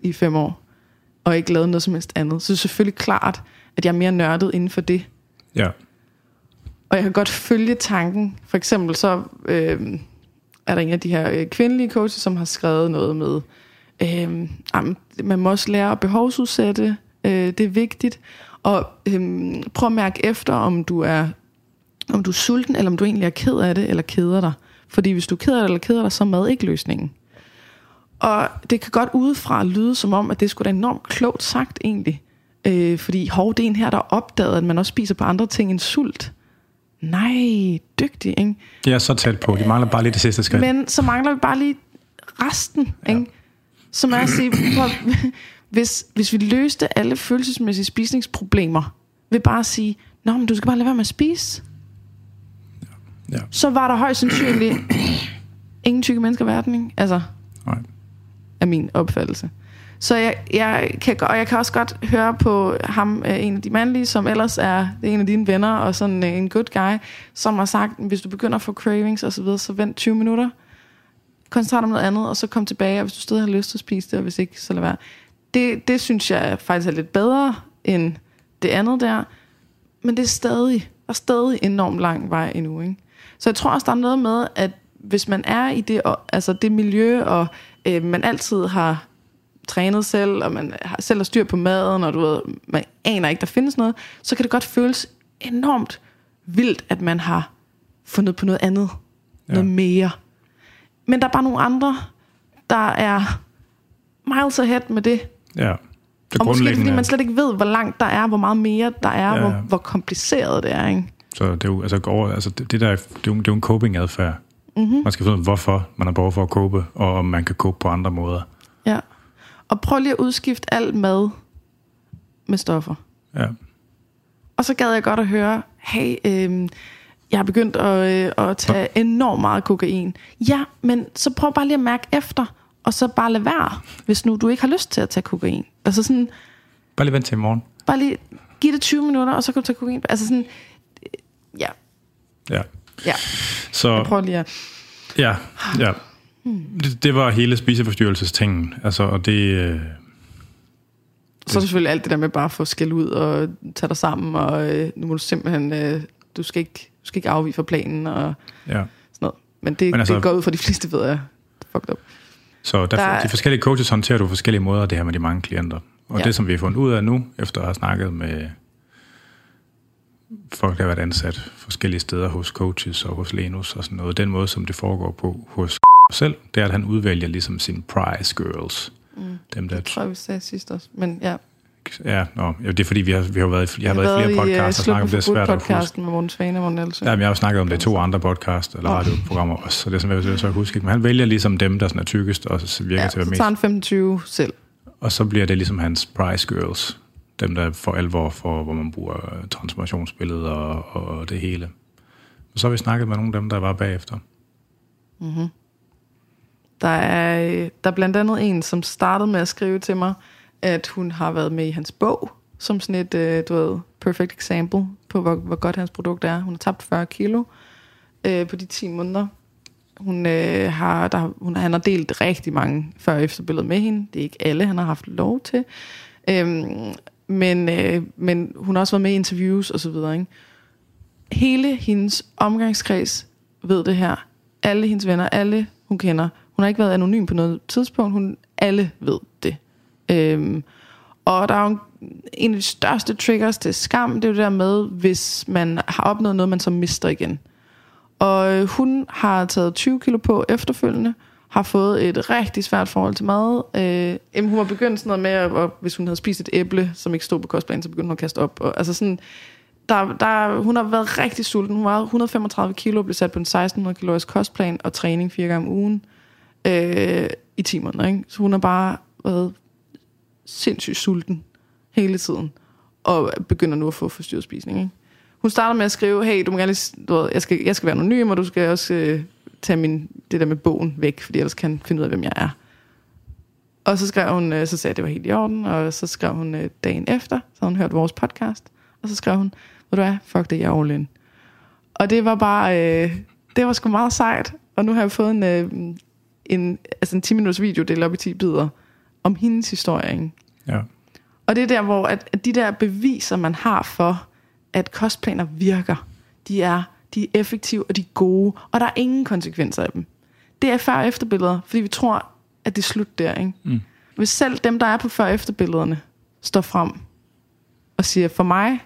i fem år, og ikke lavet noget som helst andet, så er det selvfølgelig klart, at jeg er mere nørdet inden for det. Ja. Og jeg kan godt følge tanken. For eksempel så øh, er der en af de her øh, kvindelige coaches, som har skrevet noget med, øh, man må også lære at behovsudsætte. Øh, det er vigtigt. Og øh, prøv at mærke efter, om du er om du er sulten, eller om du egentlig er ked af det, eller keder dig. Fordi hvis du er ked af det, eller keder dig, så er mad ikke løsningen. Og det kan godt udefra lyde som om, at det skulle da enormt klogt sagt egentlig. Øh, fordi hov, det er en her, der har opdaget, at man også spiser på andre ting end sult. Nej, dygtig, ikke? Jeg er så tæt på. De mangler bare lige det sidste skridt. Men så mangler vi bare lige resten, ja. ikke? Som er at sige, prøv, hvis, hvis vi løste alle følelsesmæssige spisningsproblemer, ved bare at sige, Nå, men du skal bare lade være med at spise, Ja. så var der højst sandsynligt ingen tykke mennesker i verden, ikke? Altså, Nej. er min opfattelse. Så jeg, jeg kan, og jeg kan også godt høre på ham, øh, en af de mandlige, som ellers er en af dine venner, og sådan øh, en good guy, som har sagt, hvis du begynder at få cravings og så videre, så vent 20 minutter. koncentrere dig om noget andet, og så kom tilbage, og hvis du stadig har lyst til at spise det, og hvis ikke, så lad være. Det, det synes jeg faktisk er lidt bedre end det andet der, men det er stadig, er stadig enormt lang vej endnu, ikke? Så jeg tror også, der er noget med, at hvis man er i det, og, altså det miljø, og øh, man altid har trænet selv, og man har selv har styr på maden, og du ved, man aner ikke, der findes noget, så kan det godt føles enormt vildt, at man har fundet på noget andet, ja. noget mere. Men der er bare nogle andre, der er miles ahead med det. Ja. Det og måske fordi man slet ikke ved, hvor langt der er, hvor meget mere der er, ja. hvor, hvor kompliceret det er. Ikke? Så det er jo, altså, over, altså det, det der, det er jo, det er jo en coping-adfærd. Mm-hmm. Man skal finde ud af, hvorfor man har behov for at cope, og om man kan cope på andre måder. Ja. Og prøv lige at udskifte alt mad med stoffer. Ja. Og så gad jeg godt at høre, hey, øh, jeg har begyndt at, øh, at tage enormt meget kokain. Ja, men så prøv bare lige at mærke efter, og så bare lade være, hvis nu du ikke har lyst til at tage kokain. Altså sådan... Bare lige vent til i morgen. Bare lige giv det 20 minutter, og så kan du tage kokain. Altså sådan... Ja. Ja. Ja. Så, jeg prøver lige at... Ja, ja. Det, det var hele spiseforstyrrelsestingen. Altså, og det... Øh, så er det selvfølgelig alt det der med bare at få skæld ud og tage dig sammen, og øh, nu må du simpelthen... Øh, du skal ikke, du skal ikke afvige fra planen, og ja. sådan noget. Men det, Men altså, det går ud for de fleste, ved jeg. Fucked up. Så der, der, de forskellige coaches håndterer du forskellige måder, det her med de mange klienter. Og ja. det, som vi har fundet ud af nu, efter at have snakket med folk, der har været ansat forskellige steder hos coaches og hos Lenus og sådan noget, den måde, som det foregår på hos selv, det er, at han udvælger ligesom sine prize girls. Mm. Dem, der det tror jeg, vi sagde sidst også. Men ja, Ja, nå, det er fordi, vi har, vi har været, jeg har været i flere podcasts og snakket om det, er svært at huske. med Morten Svane og Morten Elsen. Ja, men jeg har jo snakket om det i to andre podcast eller radioprogrammer også, så det er sådan, jeg vil så huske. Men han vælger ligesom dem, der sådan er tykkest og så virker ja, til at være mest. så tager han 25 selv. Og så bliver det ligesom hans prize girls, dem der for alvor for, hvor man bruger transformationsbilledet og, og det hele. Og så har vi snakket med nogle af dem, der var bagefter. Mm-hmm. Der er, der er blandt andet en, som startede med at skrive til mig, at hun har været med i hans bog, som sådan et, øh, du ved, perfect example på, hvor, hvor godt hans produkt er. Hun har tabt 40 kilo øh, på de 10 måneder. Hun, øh, har, der, hun, han har delt rigtig mange før- og efterbilleder med hende. Det er ikke alle, han har haft lov til. Øhm, men, øh, men hun har også været med i interviews og så videre. Ikke? Hele hendes omgangskreds ved det her. Alle hendes venner, alle hun kender. Hun har ikke været anonym på noget tidspunkt. Hun, alle ved. Øhm, og der er jo en af de største triggers til skam, det er jo det der med, hvis man har opnået noget, man så mister igen. Og øh, hun har taget 20 kilo på efterfølgende, har fået et rigtig svært forhold til mad. Øh, jamen, hun var begyndt sådan noget med, at, at hvis hun havde spist et æble, som ikke stod på kostplanen, så begyndte hun at kaste op. Og, altså sådan, der, der, hun har været rigtig sulten. Hun var 135 kilo, blev sat på en 1600 kalorisk kostplan og træning fire gange om ugen øh, i timerne. Ikke? Så hun har bare været sindssygt sulten hele tiden, og begynder nu at få forstyrret spisning. Ikke? Hun starter med at skrive, hey, du må gerne lige, du ved, jeg, skal, jeg skal være anonym, og du skal også øh, tage min, det der med bogen væk, fordi ellers kan finde ud af, hvem jeg er. Og så skrev hun, øh, så sagde jeg, at det var helt i orden, og så skrev hun øh, dagen efter, så havde hun hørt vores podcast, og så skrev hun, ved du hvad, fuck det, jeg er all in. Og det var bare, øh, det var sgu meget sejt, og nu har jeg fået en, øh, en, altså en 10 minutters video delt op i 10 bidder, om hendes historie. Ikke? Ja. Og det er der, hvor at, at de der beviser, man har for, at kostplaner virker, de er, de er effektive og de er gode, og der er ingen konsekvenser af dem. Det er før- og efterbilleder, fordi vi tror, at det er slut der. Ikke? Mm. Hvis selv dem, der er på før- og efterbillederne, står frem og siger, for mig,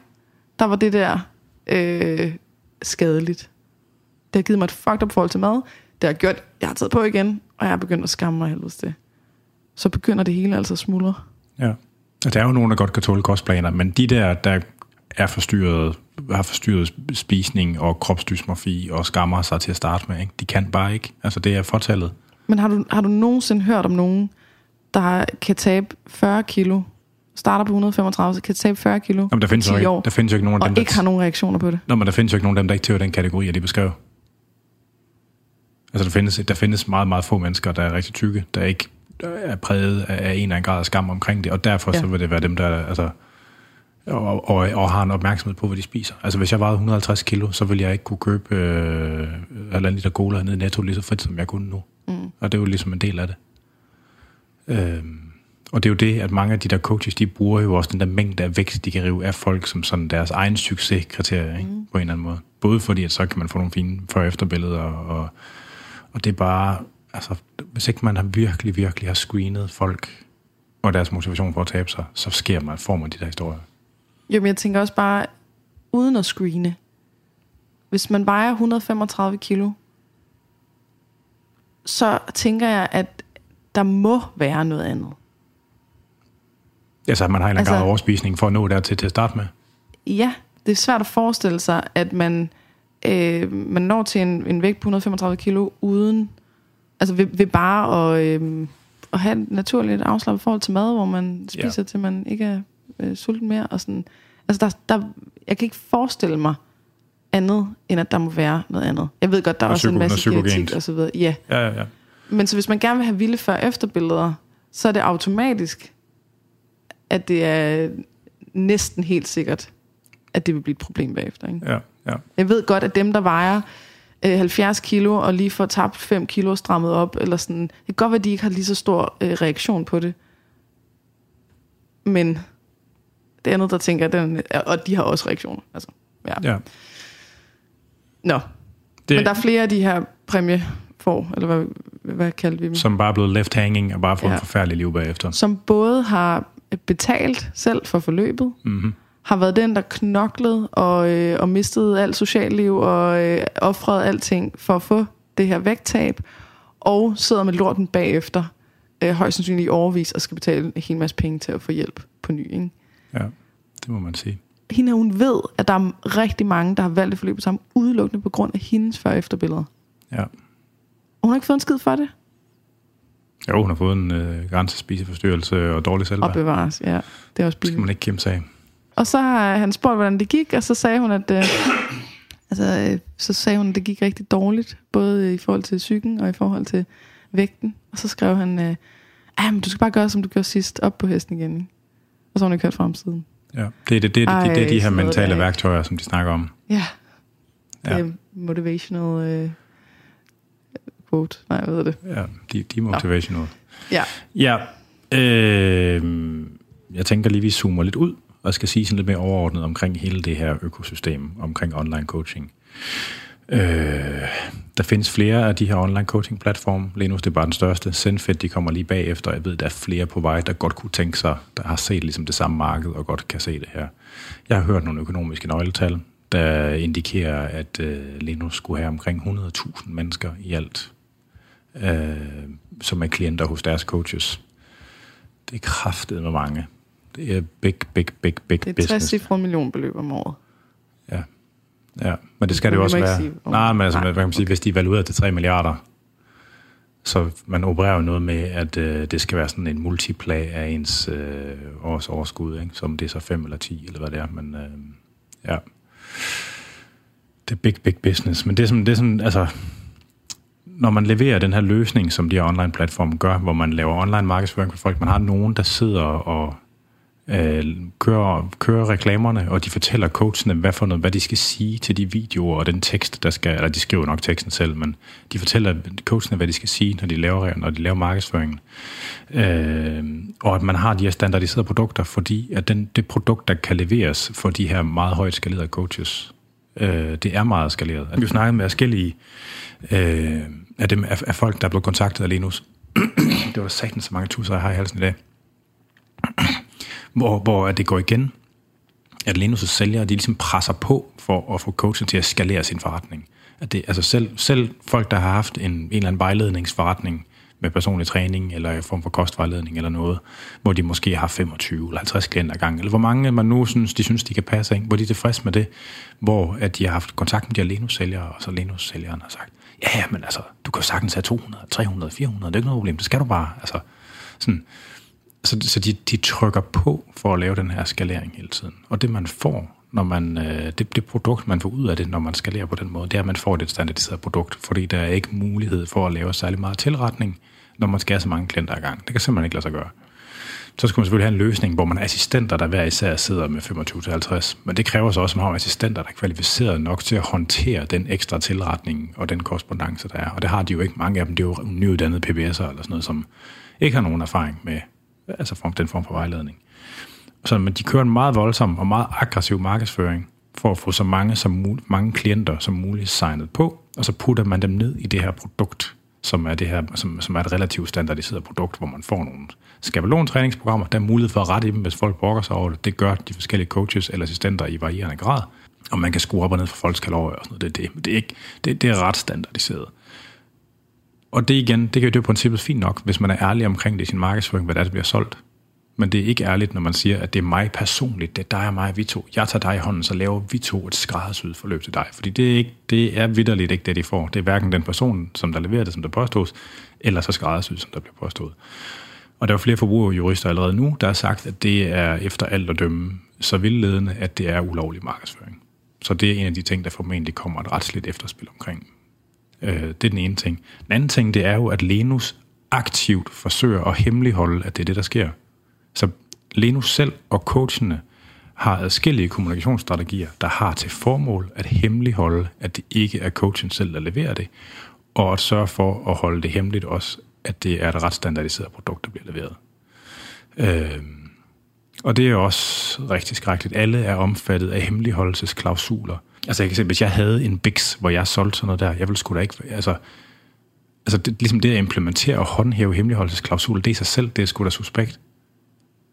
der var det der øh, skadeligt. Det har givet mig et fucked up forhold til mad. Det har gjort, jeg har taget på igen, og jeg har begyndt at skamme mig helvedes det så begynder det hele altså at smuldre. Ja. Der er jo nogen, der godt kan tåle kostplaner, men de der, der er forstyrret, har forstyrret spisning og kropsdysmorfi og skammer sig til at starte med, ikke? de kan bare ikke. Altså det er fortallet. Men har du, har du nogensinde hørt om nogen, der kan tabe 40 kilo, starter på 135, så kan tabe 40 kilo Jamen, der findes 10 ikke, år, der findes jo ikke nogen af og dem, der ikke har nogen reaktioner på det? Nå, men der findes jo ikke nogen af dem, der ikke tilhører den kategori, jeg lige beskrev. Altså der findes, der findes meget, meget få mennesker, der er rigtig tykke, der ikke er præget af en eller anden grad af skam omkring det, og derfor ja. så vil det være dem, der altså, og, og, og har en opmærksomhed på, hvad de spiser. Altså hvis jeg vejede 150 kilo, så ville jeg ikke kunne købe øh, halvanden liter cola nede i Netto lige så frit, som jeg kunne nu. Mm. Og det er jo ligesom en del af det. Øhm, og det er jo det, at mange af de der coaches, de bruger jo også den der mængde af vækst, de kan rive af folk som sådan deres egen succeskriterie, ikke? Mm. på en eller anden måde. Både fordi, at så kan man få nogle fine før- efterbilleder, og, og det er bare, altså, hvis ikke man har virkelig, virkelig har screenet folk og deres motivation for at tabe sig, så sker man, får man de der historier. Jo, men jeg tænker også bare, uden at screene, hvis man vejer 135 kilo, så tænker jeg, at der må være noget andet. Ja, så man har en altså, af overspisning for at nå dertil til at starte med. Ja, det er svært at forestille sig, at man, øh, man når til en, en vægt på 135 kilo uden, altså ved, ved bare at, øh, at have et naturligt afslappet forhold til mad, hvor man spiser ja. til man ikke er øh, sulten mere. Og sådan. Altså der, der, jeg kan ikke forestille mig andet, end at der må være noget andet. Jeg ved godt, der er også en masse genetik og så videre. Ja. Ja, ja, ja. Men så hvis man gerne vil have vilde før efterbilleder, så er det automatisk, at det er næsten helt sikkert, at det vil blive et problem bagefter. Ikke? Ja, ja. Jeg ved godt, at dem, der vejer øh, 70 kilo og lige får tabt 5 kilo strammet op, eller sådan, det kan godt være, at de ikke har lige så stor øh, reaktion på det. Men det andet, der tænker, den, og de har også reaktioner. Altså, ja. ja. Nå. Det, Men der er flere af de her præmie får, eller hvad, hvad kalder vi dem? Som bare er blevet left hanging og bare får ja. en forfærdelig liv bagefter. Som både har betalt selv for forløbet, mm-hmm. Har været den, der knoklede og, øh, og mistede alt socialliv og øh, offrede alting for at få det her vægttab, og sidder med lorten bagefter, øh, højst sandsynligt i overvis, og skal betale en hel masse penge til at få hjælp på ny. Ikke? Ja, det må man sige. Hende hun ved, at der er rigtig mange, der har valgt at forløbe sammen udelukkende på grund af hendes før- efterbilleder. Ja. Og hun har ikke fået en skid for det. Jo, hun har fået en øh, grænsespiseforstyrrelse og dårlig selvværd. Og bevares, ja. Det er også Det skal man ikke kæmpe sig af. Og så har han spurgt, hvordan det gik, og så sagde hun, at, øh, altså, øh, så sagde hun, at det gik rigtig dårligt, både i forhold til psyken og i forhold til vægten. Og så skrev han, øh, ah, men du skal bare gøre, som du gjorde sidst, op på hesten igen. Ikke? Og så har hun kørt frem siden. Ja, det er, det, det, det, Ej, det, det er de her mentale værktøjer, som de snakker om. Ja, det ja. er motivational øh, quote. Nej, hvad hedder det? Ja, de, de er motivational. Ja. Ja, øh, jeg tænker lige, vi zoomer lidt ud, og skal sige sådan lidt mere overordnet omkring hele det her økosystem, omkring online coaching. Øh, der findes flere af de her online coaching platforme. Linus det er bare den største. Zenfit, de kommer lige bagefter. Jeg ved, der er flere på vej, der godt kunne tænke sig, der har set ligesom det samme marked og godt kan se det her. Jeg har hørt nogle økonomiske nøgletal, der indikerer, at øh, Linus skulle have omkring 100.000 mennesker i alt, øh, som er klienter hos deres coaches. Det er kraftet med mange. Det er big, big, big, big Det er business. 60 millionbeløb om året. Ja. ja, men det skal det jo også være. sige, hvor- Nej, men altså, Nej, hvad kan man sige, hvis de er valueret til 3 milliarder, så man opererer jo noget med, at øh, det skal være sådan en multiplag af ens øh, års overskud, ikke? som det er så 5 eller 10, eller hvad det er. Men øh, ja, det er big, big business. Men det er sådan, det er sådan altså, når man leverer den her løsning, som de her online platforme gør, hvor man laver online markedsføring for folk, man har nogen, der sidder og øh, kører, kører reklamerne, og de fortæller coachene, hvad for noget, hvad de skal sige til de videoer og den tekst, der skal, eller de skriver nok teksten selv, men de fortæller coachene, hvad de skal sige, når de laver, når de laver markedsføringen. Øh, og at man har de her standardiserede produkter, fordi at den, det produkt, der kan leveres for de her meget højt skalerede coaches, øh, det er meget skaleret. Vi har snakket med forskellige øh, af, dem, af, af folk, der er blevet kontaktet af Linus. det var da satans så mange tusser, jeg har i halsen i dag hvor, hvor det går igen, at Linus' sælgere, de ligesom presser på for at få coachen til at skalere sin forretning. At det, altså selv, selv folk, der har haft en, en eller anden vejledningsforretning med personlig træning, eller en form for kostvejledning eller noget, hvor de måske har 25 eller 50 klienter gang, eller hvor mange man nu synes, de synes, de kan passe ind, hvor de er tilfredse med det, hvor at de har haft kontakt med de her Linus-sælgere, og så Linus-sælgeren har sagt, ja, ja, men altså, du kan sagtens have 200, 300, 400, det er ikke noget problem, det skal du bare, altså, sådan, så, så de, de trykker på for at lave den her skalering hele tiden. Og det man får, når man, øh, det, det produkt, man får ud af det, når man skalerer på den måde, det er, at man får et standardiseret produkt, fordi der er ikke mulighed for at lave særlig meget tilretning, når man skal have så mange klienter ad gang. Det kan simpelthen ikke lade sig gøre. Så skal man selvfølgelig have en løsning, hvor man har assistenter, der hver især sidder med 25-50. Men det kræver så også, at man har assistenter, der er kvalificeret nok til at håndtere den ekstra tilretning og den korrespondence, der er. Og det har de jo ikke mange af dem. Det er jo nyuddannede PBS'er eller sådan noget, som ikke har nogen erfaring med altså den form for vejledning. Så men de kører en meget voldsom og meget aggressiv markedsføring for at få så mange, som, mange klienter som muligt signet på, og så putter man dem ned i det her produkt, som er, det her, som, som er et relativt standardiseret produkt, hvor man får nogle skabelontræningsprogrammer, der er mulighed for at rette i dem, hvis folk brokker sig over det. Det gør de forskellige coaches eller assistenter i varierende grad, og man kan skrue op og ned for folks kalorier og sådan noget. Det, det, det, er, ikke, det, det er ret standardiseret. Og det igen, det kan jo det princippet fint nok, hvis man er ærlig omkring det i sin markedsføring, hvad der, der bliver solgt. Men det er ikke ærligt, når man siger, at det er mig personligt, det er dig og mig, vi to. Jeg tager dig i hånden, så laver vi to et skræddersyet forløb til dig. Fordi det er, ikke, det er vidderligt ikke det, de får. Det er hverken den person, som der leverer det, som der påstås, eller så skræddersyet, som der bliver påstået. Og der er flere forbrugerjurister allerede nu, der har sagt, at det er efter alt at dømme så vildledende, at det er ulovlig markedsføring. Så det er en af de ting, der formentlig kommer et retsligt efterspil omkring. Øh, det er den ene ting. Den anden ting, det er jo, at Lenus aktivt forsøger at hemmeligholde, at det er det, der sker. Så Lenus selv og coachene har adskillige kommunikationsstrategier, der har til formål at hemmeligholde, at det ikke er coachen selv, der leverer det, og at sørge for at holde det hemmeligt også, at det er et ret standardiseret produkt, der bliver leveret. Øh, og det er også rigtig skrækkeligt. Alle er omfattet af hemmeligholdelsesklausuler. Altså jeg kan se, hvis jeg havde en Bix, hvor jeg solgte sådan noget der, jeg ville sgu da ikke... Altså, altså det, ligesom det at implementere og håndhæve hemmeligholdelsesklausuler, det i sig selv, det er sgu da suspekt.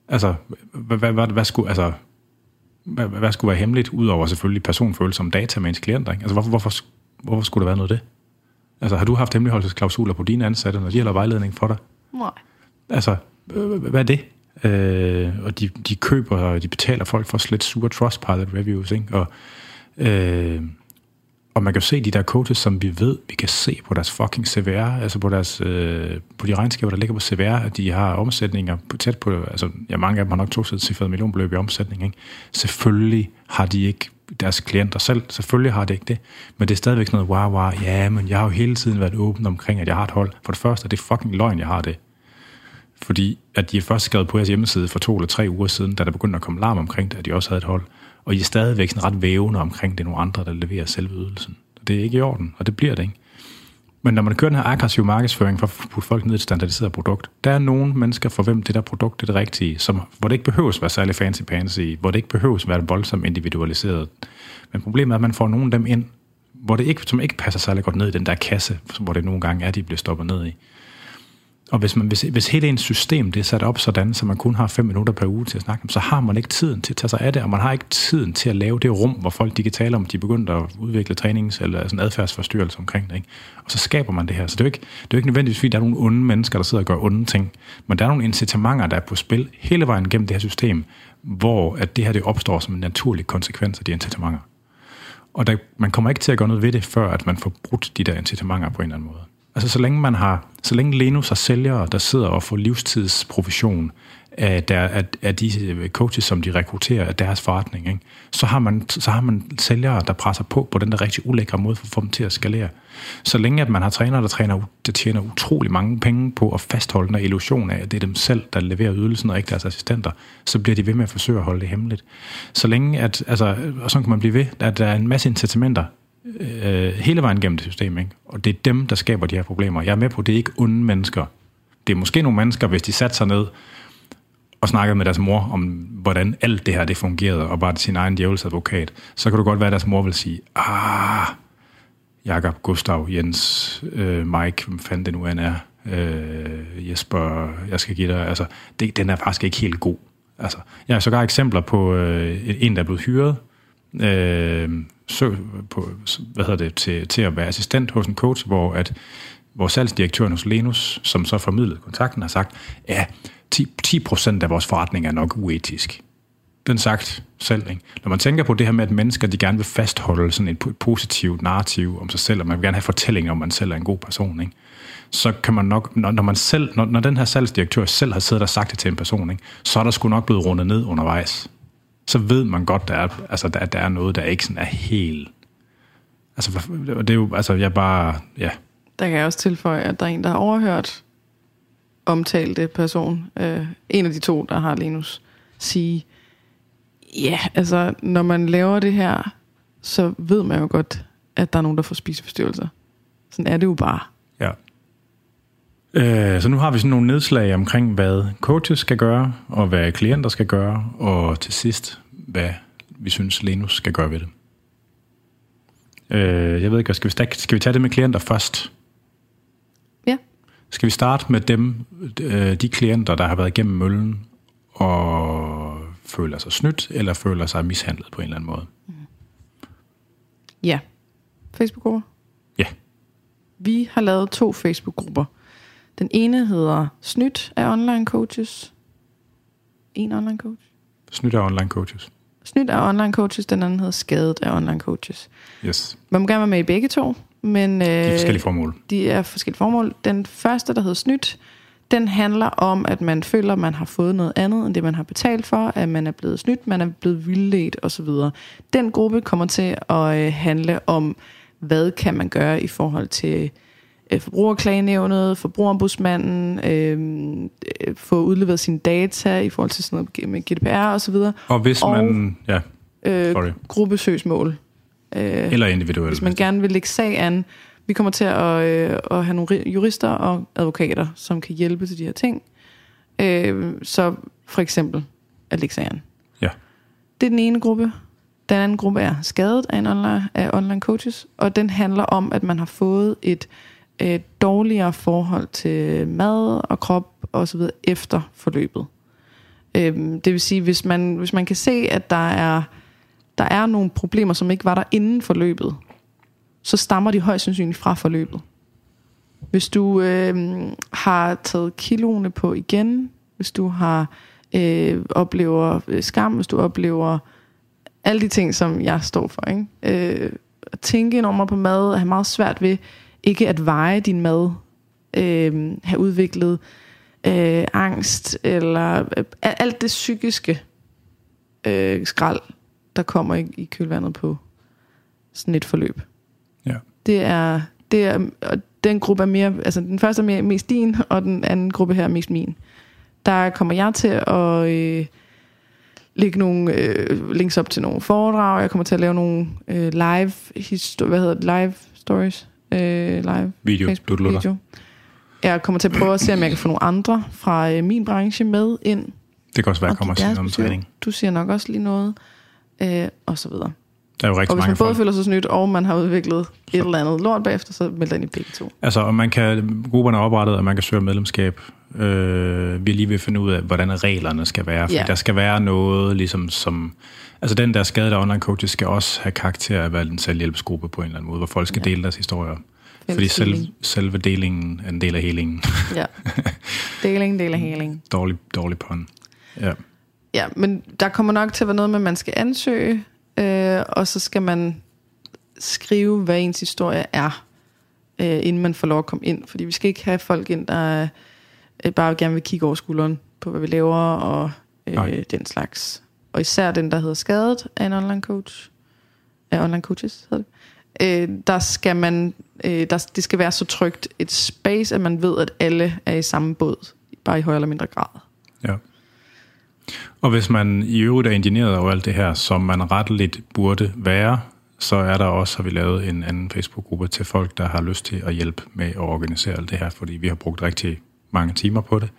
Altså, hvad, hvad, hvad, hvad skulle... Altså, hvad, hvad skulle være hemmeligt, udover selvfølgelig personfølsomme data med ens klienter? Ikke? Altså, hvorfor, hvorfor, hvorfor skulle der være noget af det? Altså, har du haft hemmeligholdelsesklausuler på dine ansatte, når de har lavet vejledning for dig? Nej. Altså, hvad er det? Øh, og de, de køber, og de betaler folk for slet sure Trustpilot reviews, ikke? Og, øh, og man kan jo se de der coaches, som vi ved, vi kan se på deres fucking CVR, altså på, deres, øh, på de regnskaber, der ligger på CVR, at de har omsætninger på, tæt på, altså ja, mange af dem har nok to cifrede millionbeløb i omsætning. Ikke? Selvfølgelig har de ikke deres klienter selv, selvfølgelig har det ikke det, men det er stadigvæk sådan noget, wow, wow, ja, men jeg har jo hele tiden været åben omkring, at jeg har et hold. For det første, det fucking løgn, jeg har det. Fordi at de er først skrevet på jeres hjemmeside for to eller tre uger siden, da der begyndte at komme larm omkring det, at de også havde et hold. Og I er stadigvæk sådan ret vævende omkring, det er nogle andre, der leverer selve ydelsen. Det er ikke i orden, og det bliver det ikke. Men når man kører den her aggressive markedsføring for at putte folk ned i et standardiseret produkt, der er nogle mennesker, for hvem det der produkt er det rigtige, som, hvor det ikke behøves at være særlig fancy pansy, hvor det ikke behøves at være voldsomt individualiseret. Men problemet er, at man får nogle af dem ind, hvor det ikke, som ikke passer særlig godt ned i den der kasse, hvor det nogle gange er, de bliver stoppet ned i. Og hvis, man, hvis, hvis hele ens system det er sat op sådan, så man kun har fem minutter per uge til at snakke så har man ikke tiden til at tage sig af det, og man har ikke tiden til at lave det rum, hvor folk de kan tale om, de er begyndt at udvikle trænings- eller sådan adfærdsforstyrrelse omkring det. Ikke? Og så skaber man det her. Så det er jo ikke, det er jo ikke nødvendigvis, fordi der er nogle onde mennesker, der sidder og gør onde ting, men der er nogle incitamenter, der er på spil hele vejen gennem det her system, hvor at det her det opstår som en naturlig konsekvens af de incitamenter. Og der, man kommer ikke til at gøre noget ved det, før at man får brudt de der incitamenter på en eller anden måde. Altså så længe man har, så længe Lenus har sælgere, der sidder og får livstidsprovision af, der, af, af de øh, coaches, som de rekrutterer af deres forretning, ikke? Så, har man, så har man sælgere, der presser på på den der rigtig ulækre måde for at få dem til at skalere. Så længe at man har trænere, der, træner, der tjener utrolig mange penge på at fastholde den illusion af, at det er dem selv, der leverer ydelsen, og ikke deres assistenter, så bliver de ved med at forsøge at holde det hemmeligt. Så længe at, altså, og sådan kan man blive ved, at der er en masse incitamenter øh, hele vejen gennem det system. Ikke? Og det er dem, der skaber de her problemer. Jeg er med på, at det er ikke onde mennesker. Det er måske nogle mennesker, hvis de satte sig ned og snakkede med deres mor om, hvordan alt det her det fungerede, og bare sin egen djævels advokat, så kan du godt være, at deres mor vil sige, ah, Jakob, Gustav, Jens, øh, Mike, hvem fanden det nu end er, øh, Jesper, jeg skal give dig, altså, det, den er faktisk ikke helt god. Altså, jeg har sågar eksempler på øh, en, der er blevet hyret, øh, søg på, hvad hedder det, til, til at være assistent hos en coach, hvor at hvor salgsdirektøren hos Lenus, som så formidlede kontakten, har sagt, ja, 10, 10% af vores forretning er nok uetisk. Den sagt selv. Ikke? Når man tænker på det her med, at mennesker de gerne vil fastholde sådan et positivt narrativ om sig selv, og man vil gerne have fortællinger om, at man selv er en god person, ikke? så kan man nok, når, når man selv, når, når den her salgsdirektør selv har siddet og sagt det til en person, ikke? så er der sgu nok blevet rundet ned undervejs så ved man godt, der er, altså, der, der er noget, der ikke sådan er helt... Altså, det er jo, altså, jeg bare, ja. Der kan jeg også tilføje, at der er en, der har overhørt omtalte person, øh, en af de to, der har Linus, sige, ja, altså, når man laver det her, så ved man jo godt, at der er nogen, der får spiseforstyrrelser. Sådan er det jo bare. Øh, så nu har vi sådan nogle nedslag omkring, hvad coaches skal gøre, og hvad klienter skal gøre, og til sidst, hvad vi synes, Lenus skal gøre ved det. Øh, jeg ved ikke, skal vi, skal vi tage det med klienter først? Ja. Skal vi starte med dem, øh, de klienter, der har været igennem møllen, og føler sig snydt, eller føler sig mishandlet på en eller anden måde? Ja. Facebook-grupper? Ja. Vi har lavet to Facebook-grupper. Den ene hedder Snydt af online coaches. En online coach. Snydt af online coaches. Snydt af online coaches, den anden hedder Skadet af online coaches. Yes. Man må gerne være med i begge to, men... Øh, de er forskellige formål. De er forskellige formål. Den første, der hedder Snydt, den handler om, at man føler, at man har fået noget andet, end det man har betalt for, at man er blevet snydt, man er blevet vildledt osv. Den gruppe kommer til at øh, handle om, hvad kan man gøre i forhold til øh, forbrugerklagenævnet, forbrugerombudsmanden, øh, øh, få udleveret sine data i forhold til sådan noget med GDPR osv. Og hvis og, man... Ja, øh, gruppesøgsmål. Øh, Eller individuelt. Hvis man gerne vil lægge sag an, vi kommer til at, øh, at have nogle jurister og advokater, som kan hjælpe til de her ting. Øh, så for eksempel Alexander. Ja. Det er den ene gruppe. Den anden gruppe er skadet af, en online, af online coaches, og den handler om, at man har fået et øh, dårligere forhold til mad og krop og så videre efter forløbet. Øh, det vil sige, hvis man, hvis man kan se, at der er, der er nogle problemer, som ikke var der inden forløbet, så stammer de højst sandsynligt fra forløbet. Hvis du øh, har taget kiloene på igen, hvis du har øh, oplever øh, skam, hvis du oplever alle de ting, som jeg står for, ikke? Øh, at tænke enormt på mad, at have meget svært ved ikke at veje din mad, øh, have udviklet øh, angst, eller øh, alt det psykiske øh, skrald, der kommer i, i kølvandet på sådan et forløb. Ja. Det er, det er, og den gruppe er mere, altså den første er mere, mest din, og den anden gruppe her er mest min. Der kommer jeg til at øh, lægge nogle øh, links op til nogle foredrag. Jeg kommer til at lave nogle øh, live, histo- hvad hedder det, live stories, øh, live video, Facebook video. Jeg kommer til at prøve at se, om jeg kan få nogle andre fra øh, min branche med ind. Det kan også være, at jeg kommer og sige noget om træning. Du siger nok også lige noget, øh, og så videre. Der er jo rigtig og hvis mange man både folk. føler sig snydt, og man har udviklet så. et eller andet lort bagefter, så melder ind i begge to. Altså, og man kan, grupperne er oprettet, og man kan søge medlemskab. Øh, vi er lige ved at finde ud af, hvordan reglerne skal være. For Ja. der skal være noget, ligesom som... Altså, den der skade, der online coaches, skal også have karakter af at være en selvhjælpsgruppe på en eller anden måde, hvor folk skal Ja. dele deres historier. Fælles Fordi selv, selve delingen er en del af helingen. Ja. Deling, del af heling. dårlig, dårlig pånd. Ja. Ja, men der kommer nok til at være noget med, at man skal ansøge, øh, og så skal man skrive, hvad ens historie er, øh, inden man får lov at komme ind. Fordi vi skal ikke have folk ind, der øh, bare gerne vil kigge over skulderen på, hvad vi laver, og Nej. øh, den slags. Og især den, der hedder Skadet af en online coach, af online coaches hedder det, øh, der skal man, øh, der, det skal være så trygt et space, at man ved, at alle er i samme båd, bare i højere eller mindre grad. Ja. Og hvis man i øvrigt er ingenieret over alt det her, som man retteligt burde være, så er der også, har vi lavet en anden Facebook-gruppe til folk, der har lyst til at hjælpe med at organisere alt det her, fordi vi har brugt rigtig mange timer på det,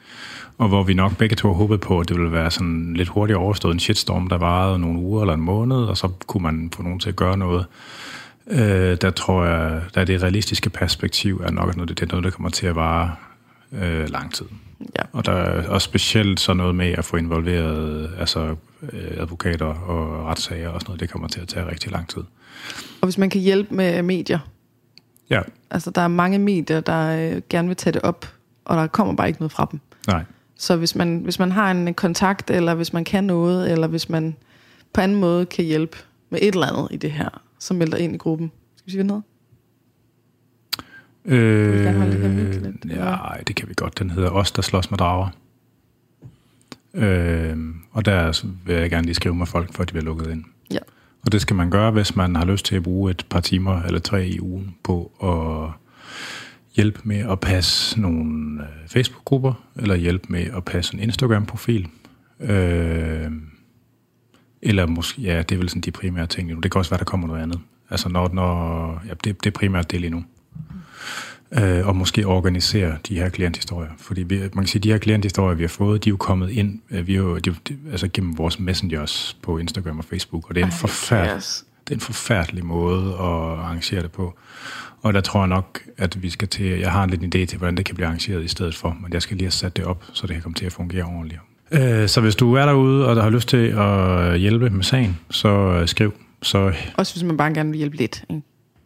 og hvor vi nok begge to håbet på, at det ville være sådan lidt hurtigt overstået en shitstorm, der varede nogle uger eller en måned, og så kunne man få nogen til at gøre noget. Øh, der tror jeg, der det realistiske perspektiv er nok noget, det er noget, der kommer til at vare øh, lang tid. Ja. Og der er også specielt så noget med at få involveret altså, øh, advokater og retssager og sådan noget, det kommer til at tage rigtig lang tid. Og hvis man kan hjælpe med medier, Ja, altså der er mange medier, der øh, gerne vil tage det op, og der kommer bare ikke noget fra dem. nej. Så hvis man, hvis man har en kontakt, eller hvis man kan noget, eller hvis man på anden måde kan hjælpe med et eller andet i det her, så meld dig ind i gruppen. Skal vi sige noget? Øh, det lidt, ja, det kan vi godt. Den hedder Os, der slås med drager. Øh, og der vil jeg gerne lige skrive med folk, for at de bliver lukket ind. Ja. Og det skal man gøre, hvis man har lyst til at bruge et par timer eller tre i ugen på at hjælpe med at passe nogle øh, Facebook-grupper, eller hjælpe med at passe en Instagram-profil. Øh, eller måske, ja, det er vel sådan de primære ting lige nu. Det kan også være, der kommer noget andet. Altså når, når ja, det, det er primært det lige nu. Øh, og måske organisere de her klienthistorier. Fordi vi, man kan sige, de her klienthistorier, vi har fået, de er jo kommet ind øh, vi er jo, de, de, altså gennem vores messengers på Instagram og Facebook. Og det er en, forfærdelig, det er en forfærdelig måde at arrangere det på. Og der tror jeg nok, at vi skal til... Jeg har en lidt idé til, hvordan det kan blive arrangeret i stedet for, men jeg skal lige have sat det op, så det kan komme til at fungere ordentligt. Øh, så hvis du er derude, og der har lyst til at hjælpe med sagen, så øh, skriv. Så, Også hvis man bare gerne vil hjælpe lidt. Ikke?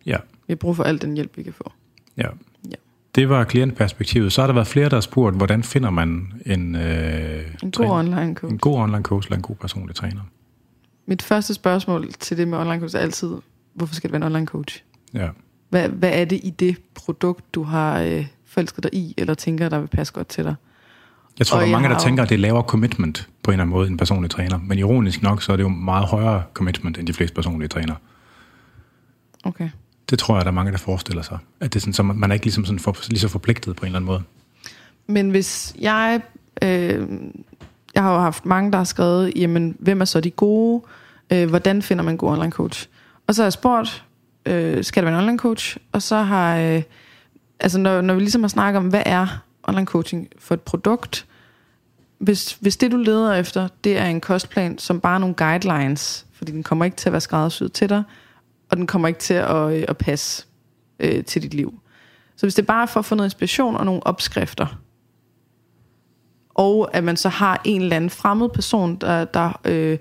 Ja. Vi har brug for al den hjælp, vi kan få. Ja. ja. Det var klientperspektivet. Så har der været flere, der har spurgt, hvordan finder man en... Øh, en god online coach. En god online coach eller en god personlig træner. Mit første spørgsmål til det med online coach er altid, hvorfor skal det være en online coach? Ja. Hvad, hvad er det i det produkt, du har øh, forelsket dig i, eller tænker, der vil passe godt til dig? Jeg tror, der er mange, der tænker, at det er lavere commitment på en eller anden måde, en personlig træner. Men ironisk nok, så er det jo meget højere commitment, end de fleste personlige trænere. Okay. Det tror jeg, der er mange, der forestiller sig. At det er sådan, så man er ikke ligesom sådan for, lige så forpligtet på en eller anden måde. Men hvis jeg... Øh, jeg har jo haft mange, der har skrevet, jamen, hvem er så de gode? Øh, hvordan finder man en god online coach? Og så har jeg spurgt, øh, skal der være en online coach? Og så har... Øh, altså, når, når vi ligesom har snakket om, hvad er online coaching for et produkt. Hvis, hvis det du leder efter, det er en kostplan, som bare er nogle guidelines, fordi den kommer ikke til at være skræddersyet til dig, og den kommer ikke til at, øh, at passe øh, til dit liv. Så hvis det bare er for at få noget inspiration og nogle opskrifter, og at man så har en eller anden fremmed person, der, der øh,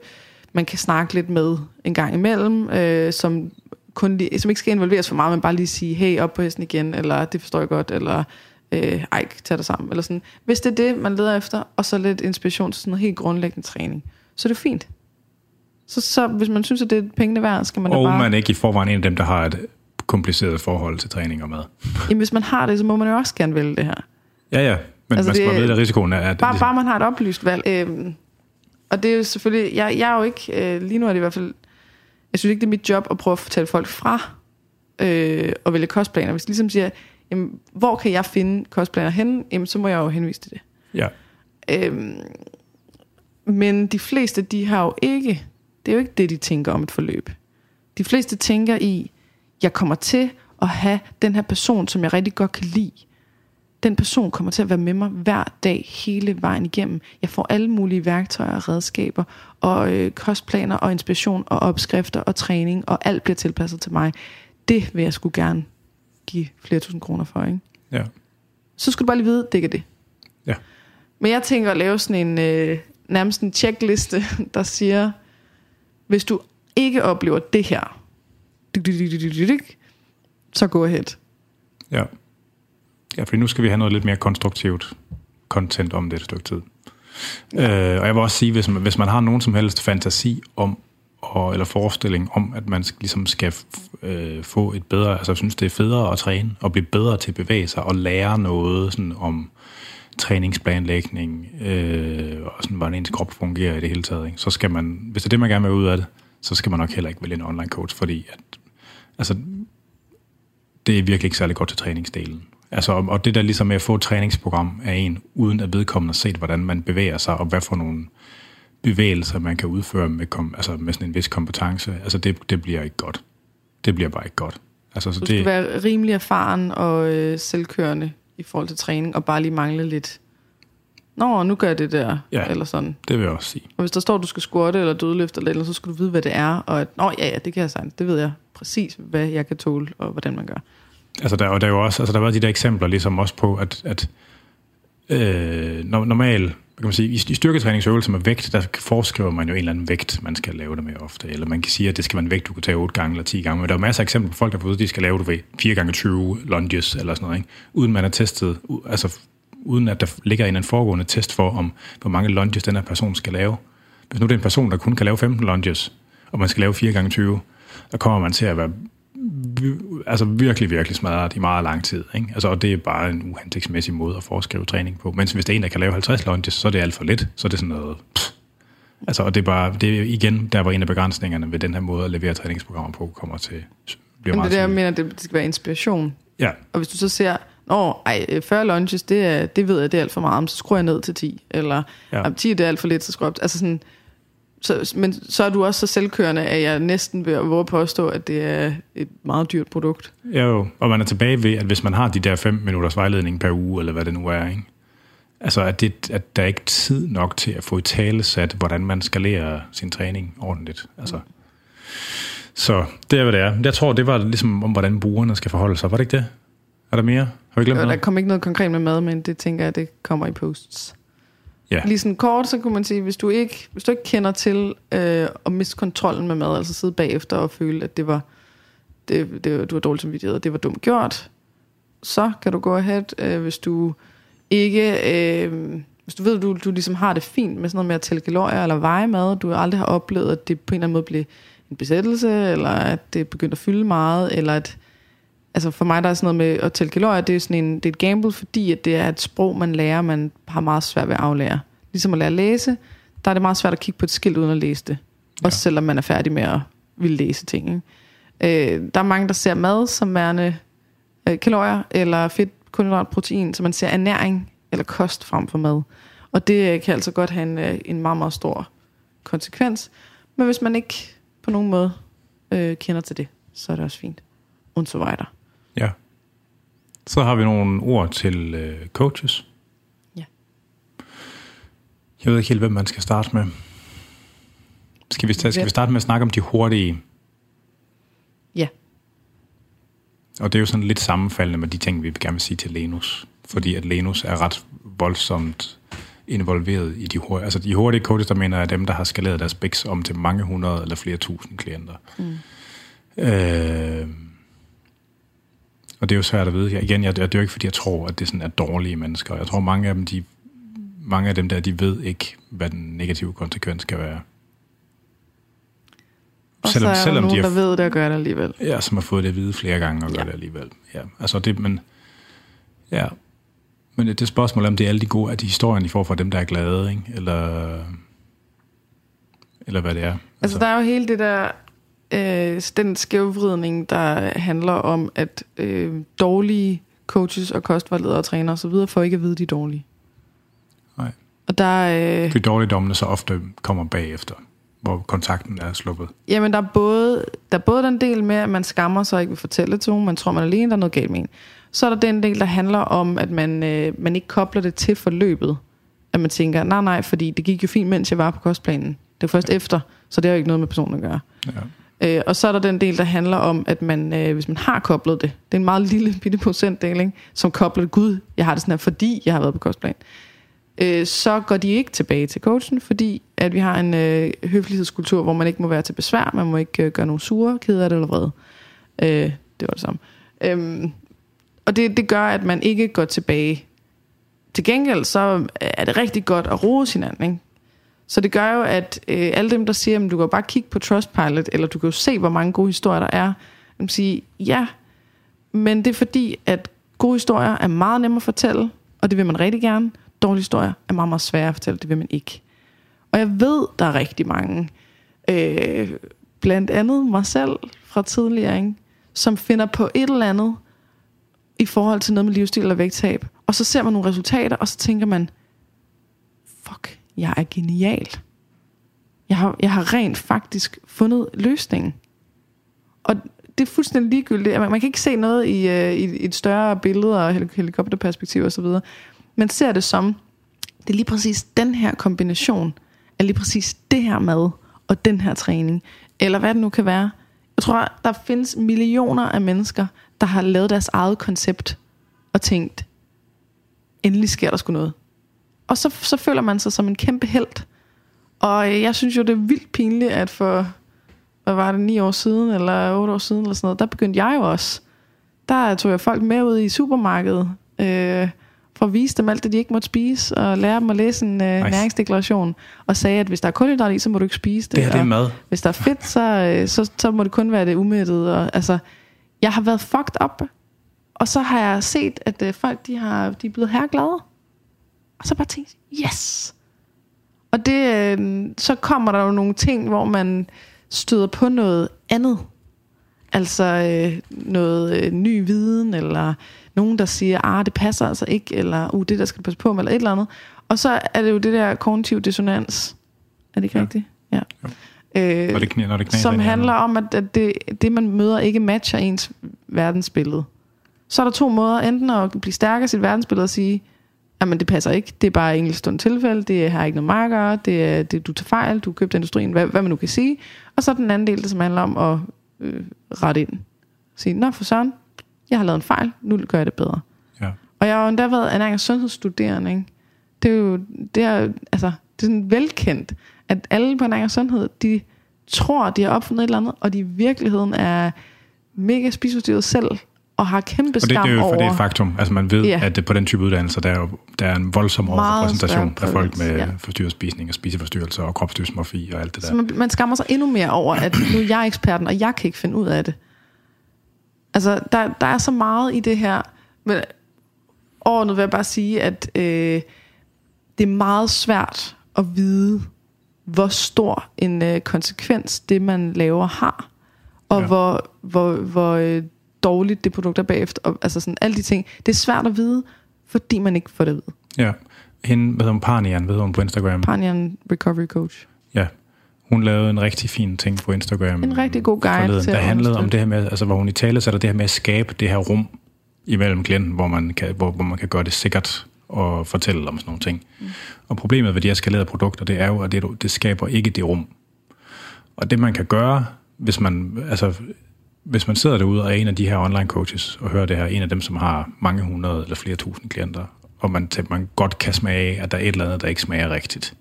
man kan snakke lidt med en gang imellem, øh, som, kun lige, som ikke skal involveres for meget, men bare lige sige, hey, op på hesten igen, eller det forstår jeg godt, eller øh, ej, tag dig sammen. Eller sådan. Hvis det er det, man leder efter, og så lidt inspiration til sådan noget helt grundlæggende træning, så er det fint. Så, så hvis man synes, at det er pengene værd, skal man og da bare... man ikke i forvejen en af dem, der har et kompliceret forhold til træning og mad. Jamen, hvis man har det, så må man jo også gerne vælge det her. Ja, ja. Men altså, man skal det, vide, at risikoen er... At bare, ligesom... bare man har et oplyst valg. Øhm, og det er jo selvfølgelig... Jeg, jeg er jo ikke... Øh, lige nu er det i hvert fald... Jeg synes ikke, det er mit job at prøve at fortælle folk fra øh, og vælge kostplaner. Hvis de ligesom siger, jamen, hvor kan jeg finde kostplaner hen? Jamen, så må jeg jo henvise til det. Ja. Øhm, men de fleste, de har jo ikke, det er jo ikke det, de tænker om et forløb. De fleste tænker i, jeg kommer til at have den her person, som jeg rigtig godt kan lide. Den person kommer til at være med mig hver dag, hele vejen igennem. Jeg får alle mulige værktøjer og redskaber, og øh, kostplaner og inspiration og opskrifter og træning, og alt bliver tilpasset til mig. Det vil jeg skulle gerne give flere tusind kroner for, ikke? Ja. Så skulle du bare lige vide, det ikke er det. Ja. Men jeg tænker at lave sådan en, øh, nærmest en checkliste, der siger, hvis du ikke oplever det her, så gå ahead. Ja. Ja, for nu skal vi have noget lidt mere konstruktivt content om det et stykke tid. Ja. Øh, og jeg vil også sige, hvis man, hvis man har nogen som helst fantasi om, og, eller forestilling om, at man ligesom skal øh, få et bedre, altså jeg synes, det er federe at træne, og blive bedre til at bevæge sig, og lære noget sådan om træningsplanlægning, øh, og sådan, hvordan ens krop fungerer i det hele taget. Ikke? Så skal man, hvis det er det, man gerne vil ud af det, så skal man nok heller ikke vælge en online coach, fordi at, altså, det er virkelig ikke særlig godt til træningsdelen. Altså, og det der ligesom med at få et træningsprogram af en, uden at vedkommende har set, hvordan man bevæger sig, og hvad for nogle bevægelser, man kan udføre med, kom, altså med sådan en vis kompetence, altså det, det bliver ikke godt. Det bliver bare ikke godt. Altså, så du skal det, være rimelig erfaren og øh, selvkørende i forhold til træning, og bare lige mangle lidt, Nå, nu gør jeg det der, ja, eller sådan. det vil jeg også sige. Og hvis der står, at du skal squatte eller dødløfte eller, eller så skal du vide, hvad det er, og at, nå ja, ja, det kan jeg sige. Det ved jeg præcis, hvad jeg kan tåle, og hvordan man gør. Altså, der, og der er jo også, altså, der har været de der eksempler ligesom også på, at, at øh, normalt, kan man sige, i, i styrketræningsøvelser med vægt, der foreskriver man jo en eller anden vægt, man skal lave det med ofte. Eller man kan sige, at det skal være en vægt, du kan tage 8 gange eller 10 gange. Men der er masser af eksempler på folk, der får ud, at de skal lave det ved 4 gange 20 lunges eller sådan noget, ikke? uden man har testet, altså uden at der ligger en, en foregående test for, om hvor mange lunges den her person skal lave. Hvis nu det er en person, der kun kan lave 15 lunges, og man skal lave 4 gange 20, der kommer man til at være altså virkelig, virkelig smadret i meget lang tid. Ikke? Altså, og det er bare en uhensigtsmæssig måde at foreskrive træning på. Mens hvis det er en, der kan lave 50 lunges, så er det alt for lidt. Så er det sådan noget... Pff. Altså, og det er bare, det er igen, der var en af begrænsningerne ved den her måde at levere træningsprogrammer på, kommer til bliver Men det der, jeg mener, det skal være inspiration. Ja. Og hvis du så ser, Nå, ej, 40 lunches, det, er, det ved jeg, det er alt for meget, så skruer jeg ned til 10. Eller ja. 10 det er alt for lidt, så skruer jeg op. Altså sådan, så, men så er du også så selvkørende, at jeg næsten vil våge påstå, at det er et meget dyrt produkt. Ja, jo. Og man er tilbage ved, at hvis man har de der 5 minutters vejledning per uge, eller hvad det nu er, ikke? Altså, at, det, at der er ikke tid nok til at få i tale sat, hvordan man skalerer sin træning ordentligt. Altså. Så det er, hvad det er. Jeg tror, det var ligesom om, hvordan brugerne skal forholde sig. Var det ikke det? Er der mere? Har vi glemt der noget? kom ikke noget konkret med mad, men det tænker jeg, det kommer i posts. Ja. Lige sådan kort, så kunne man sige, hvis du ikke, hvis du ikke kender til øh, at miste kontrollen med mad, altså sidde bagefter og føle, at det var, det, det, du var dårligt samvittighed, og det var dumt gjort, så kan du gå ahead, øh, hvis du ikke, øh, hvis du ved, at du, du ligesom har det fint med sådan noget med at tælle kalorier eller veje mad, du aldrig har oplevet, at det på en eller anden måde bliver en besættelse, eller at det begynder at fylde meget, eller at altså for mig der er sådan noget med at tælle kalorier, det er sådan en, det er et gamble, fordi at det er et sprog, man lærer, man har meget svært ved at aflære. Ligesom at lære at læse, der er det meget svært at kigge på et skilt uden at læse det. Også selvom man er færdig med at ville læse ting. Ikke? Øh, der er mange, der ser mad som værende øh, kalorier, eller fedt, kulhydrat, protein, så man ser ernæring eller kost frem for mad. Og det øh, kan altså godt have en, øh, en meget, meget stor konsekvens. Men hvis man ikke på nogen måde øh, kender til det, så er det også fint. Und so weiter. Ja. Så har vi nogle ord til øh, coaches. Ja. Jeg ved ikke helt, hvem man skal starte med. Skal vi, skal vi starte med at snakke om de hurtige? Ja. Og det er jo sådan lidt sammenfaldende med de ting, vi gerne vil sige til Lenus. Fordi at Lenus er ret voldsomt involveret i de hurtige... Altså de hurtige coaches, der mener er dem, der har skaleret deres biks om til mange hundrede eller flere tusind klienter. Mm. Øh, og det er jo svært at vide. Jeg, igen, jeg, det er jo ikke, fordi jeg tror, at det sådan er dårlige mennesker. Jeg tror, mange af dem, de, mange af dem der, de ved ikke, hvad den negative konsekvens skal være. Og selvom, så er der selvom nogen, de der har, ved det og gør det alligevel. ja, som har fået det at vide flere gange og gør Ja. det alligevel. Ja, altså det, men, ja. Men det, det spørgsmål om det er alle de gode, at de historien, I får fra dem, der er glade, ikke? Eller, eller hvad det er. Altså, der er jo hele det der, øh, den skævvridning, der handler om, at øh, dårlige coaches og kostvejledere og trænere osv. får ikke at vide, de er dårlige. Nej. Og der, øh, Det dårligdommene så ofte kommer bagefter, hvor kontakten er sluppet. jamen, der er, både, der er både den del med, at man skammer sig og ikke vil fortælle det til nogen, man tror, man er alene, der er noget galt med en. Så er der den del, der handler om, at man, øh, man ikke kobler det til forløbet. At man tænker, nej, nej, fordi det gik jo fint, mens jeg var på kostplanen. Det er først efter, så det har jo ikke noget med personen at gøre. Ja. Øh, og så er der den del, der handler om, at man, øh, hvis man har koblet det, det er en meget lille bitte procentdel, ikke, som kobler det, gud, jeg har det sådan her, fordi jeg har været på kostplan, øh, så går de ikke tilbage til coachen, fordi at vi har en øh, høflighedskultur, hvor man ikke må være til besvær, man må ikke øh, gøre nogen sure, kede af det eller vrede. Øh, det var det samme. Øh, og det, det gør, at man ikke går tilbage. Til gengæld, så er det rigtig godt at rose hinanden, ikke? Så det gør jo, at øh, alle dem, der siger, at du kan bare kigge på Trustpilot, eller du kan jo se, hvor mange gode historier der er, de siger, ja, men det er fordi, at gode historier er meget nemmere at fortælle, og det vil man rigtig gerne. Dårlige historier er meget, meget svære at fortælle, det vil man ikke. Og jeg ved, der er rigtig mange, øh, blandt andet mig selv fra tidligere, ikke, som finder på et eller andet i forhold til noget med livsstil eller vægttab. Og så ser man nogle resultater, og så tænker man, jeg er genial. Jeg har, jeg har rent faktisk fundet løsningen. Og det er fuldstændig ligegyldigt. Man, man kan ikke se noget i, øh, i, i et større billede og hel- helikopterperspektiv osv. Man ser det som, det er lige præcis den her kombination af lige præcis det her mad og den her træning. Eller hvad det nu kan være. Jeg tror, der findes millioner af mennesker, der har lavet deres eget koncept og tænkt, endelig sker der sgu noget. Og så, så føler man sig som en kæmpe held. Og øh, jeg synes jo, det er vildt pinligt, at for, hvad var det, ni år siden, eller otte år siden, eller sådan noget, der begyndte jeg jo også. Der tog jeg folk med ud i supermarkedet, øh, for at vise dem alt det, de ikke måtte spise, og lære dem at læse en øh, Nice. næringsdeklaration, og sagde, at hvis der er kulhydrat i, så må du ikke spise det. Det her, det er mad. hvis der er fedt, så, øh, så, så må det kun være det umættede. Og, altså, jeg har været fucked up, og så har jeg set, at øh, folk de har, de er blevet herreglade. Og så bare tænkt, yes! Og det, øh, så kommer der jo nogle ting, hvor man støder på noget andet. Altså øh, noget øh, ny viden, eller nogen, der siger, ah, det passer altså ikke, eller uh, det der skal du passe på med, eller et eller andet. Og så er det jo det der kognitiv dissonans. Er det ikke Ja. rigtigt? Ja. Øh, når det, knæ, når det knaser Som i handler om, at, at det, det, man møder, ikke matcher ens verdensbillede. Så er der to måder. Enten at blive stærk af sit verdensbillede og sige, jamen det passer ikke, det er bare enkeltstående tilfælde, det har ikke noget gøre, det er, det, du tager fejl, du købte industrien, hvad, hvad man nu kan sige. Og så den anden del, der som handler om at øh, rette ind. Sige, nå for søren, jeg har lavet en fejl, nu gør jeg det bedre. Ja. Og jeg har jo endda været ernæring- og sundhedsstuderende. Ikke? Det er jo det er, altså, det er sådan velkendt, at alle på ernæring og sundhed, de tror, de har opfundet et eller andet, og de i virkeligheden er mega spiseforstyrret selv, og har kæmpe Og det, skam det er jo for over... det er et faktum. Altså man ved, Ja. at det, på den type uddannelser, der er, jo, der er en voldsom overrepræsentation af folk med ja. forstyrret spisning og spiseforstyrrelser og kropsdysmorfi og alt det der. Så man, man skammer sig endnu mere over, at nu er jeg eksperten, og jeg kan ikke finde ud af det. Altså, der, der er så meget i det her. Men overordnet vil jeg bare sige, at øh, det er meget svært at vide, hvor stor en øh, konsekvens det, man laver, har. Og ja. hvor, hvor, hvor øh, dårligt det produkt er bagefter. Og, altså sådan alle de ting. Det er svært at vide, fordi man ikke får det at vide. Ja. Hende, hvad hedder hun, Parnian, hedder hun på Instagram? Panian Recovery Coach. Ja. Hun lavede en rigtig fin ting på Instagram. En rigtig god guide forleden, til der handlede om det her med, altså hvor hun i tale sætter det her med at skabe det her rum imellem klienten, hvor man kan, hvor, hvor man kan gøre det sikkert og fortælle om sådan nogle ting. Mm. Og problemet ved de her skalerede produkter, det er jo, at det, det skaber ikke det rum. Og det man kan gøre, hvis man, altså, hvis man sidder derude og er en af de her online coaches, og hører det her, en af dem, som har mange hundrede eller flere tusind klienter, og man, man godt kan smage, at der er et eller andet, der ikke smager rigtigt.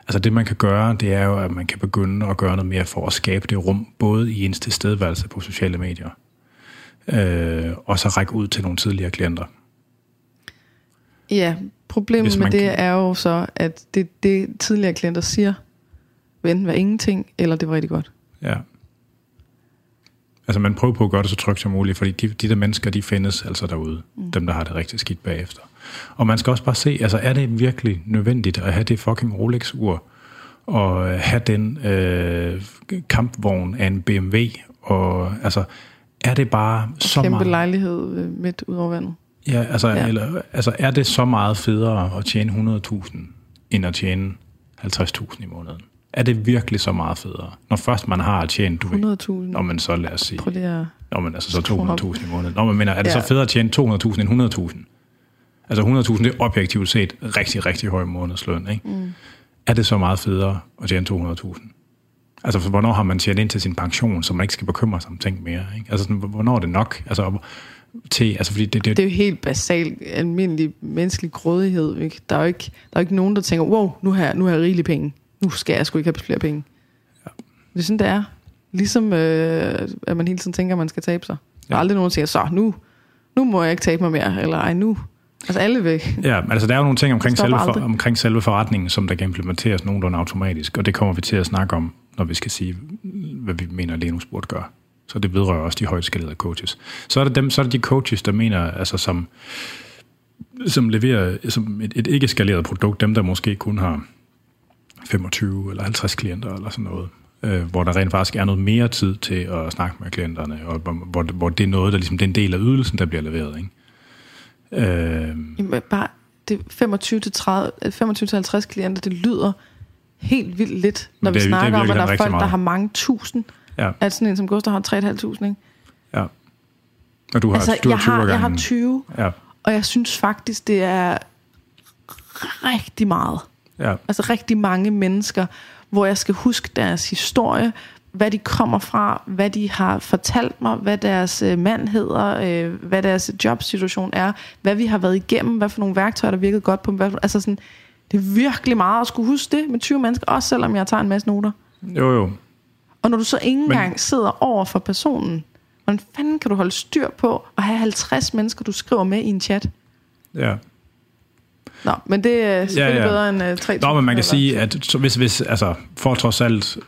Altså det, man kan gøre, det er jo, at man kan begynde at gøre noget mere for at skabe det rum, både i ens tilstedeværelse på sociale medier, øh, og så række ud til nogle tidligere klienter. Ja, problemet med det kan- er jo så, at det, det tidligere klienter siger, vil enten være ingenting, eller det var rigtig godt. Ja. Altså man prøver på at gøre det så trygt som muligt, fordi de, de der mennesker, de findes altså derude. Mm. Dem, der har det rigtig skidt bagefter. Og man skal også bare se, altså er det virkelig nødvendigt at have det fucking Rolex-ur, og have den øh, kampvogn af en BMW, og altså er det bare så Kæmpe meget... lejlighed øh, midt ud over vandet. Ja, altså. Ja. Eller, altså er det så meget federe at tjene 100.000, end at tjene 50.000 i måneden? Er det virkelig så meget federe? Når først man har tjent, du ved, 100.000. når man så lad os sige, Prøv lige at... når man altså så Skru op. 200.000 i måneden. Når man mener, er det Ja. så federe at tjene 200.000 end 100.000? Altså 100.000, det er objektivt set rigtig, rigtig høj månedsløn, ikke? Mm. Er det så meget federe at tjene 200.000? Altså, for hvornår har man tjent ind til sin pension, så man ikke skal bekymre sig om ting mere, ikke? Altså, sådan, hvornår er det nok? Altså, til, altså fordi det, det, Det er jo helt basal, almindelig menneskelig grådighed. Ikke? Der, er jo ikke, der er jo ikke nogen, der tænker, wow, nu har, jeg, nu har jeg rigelige penge. Nu skal jeg sgu ikke have flere penge. Ja. Det er sådan, det er. Ligesom, øh, at man hele tiden tænker, at man skal tabe sig. Der er Ja. aldrig nogen, der siger, så nu, nu må jeg ikke tabe mig mere. Eller ej, nu. Altså alle væk. Ja, altså der er jo nogle ting omkring selve, for, omkring selve forretningen, som der kan implementeres nogenlunde automatisk, og det kommer vi til at snakke om, når vi skal sige, hvad vi mener, Lenus burde gøre. Så det vedrører også de højt skalerede coaches. Så er det, dem, så er det de coaches, der mener, altså som, som leverer som et, et ikke skaleret produkt, dem der måske kun har 25 eller 50 klienter eller sådan noget, øh, hvor der rent faktisk er noget mere tid til at snakke med klienterne, og hvor, hvor, det er noget, der ligesom det er en del af ydelsen, der bliver leveret. Ikke? Øh, Jamen, bare det 25 til 30, 25 til 50 klienter, det lyder helt vildt lidt, når Men vi det er- det snakker om, at der er folk, der meget. har mange tusind. ja, At sådan en som Gustav har 3.500, ikke? ja. Og du har, Altså, du jeg, har 20 har, jeg har gange. 20, Ja, og jeg synes faktisk, det er rigtig meget. Ja, Altså rigtig mange mennesker, hvor jeg skal huske deres historie, hvad de kommer fra, hvad de har fortalt mig, hvad deres øh, mand hedder, øh, hvad deres jobsituation er, hvad vi har været igennem, hvad for nogle værktøjer, der virkede godt på dem. Hvad, altså sådan, det er virkelig meget at skulle huske det med 20 mennesker, også selvom jeg tager en masse noter. jo jo. Og når du så ikke Men- engang sidder over for personen, hvordan fanden kan du holde styr på at have 50 mennesker, du skriver med i en chat? Ja. Nå, men det er selvfølgelig Ja, ja. bedre end uh, 3 Nå, men man kan sige, at så hvis, hvis, altså, for trods alt, hvad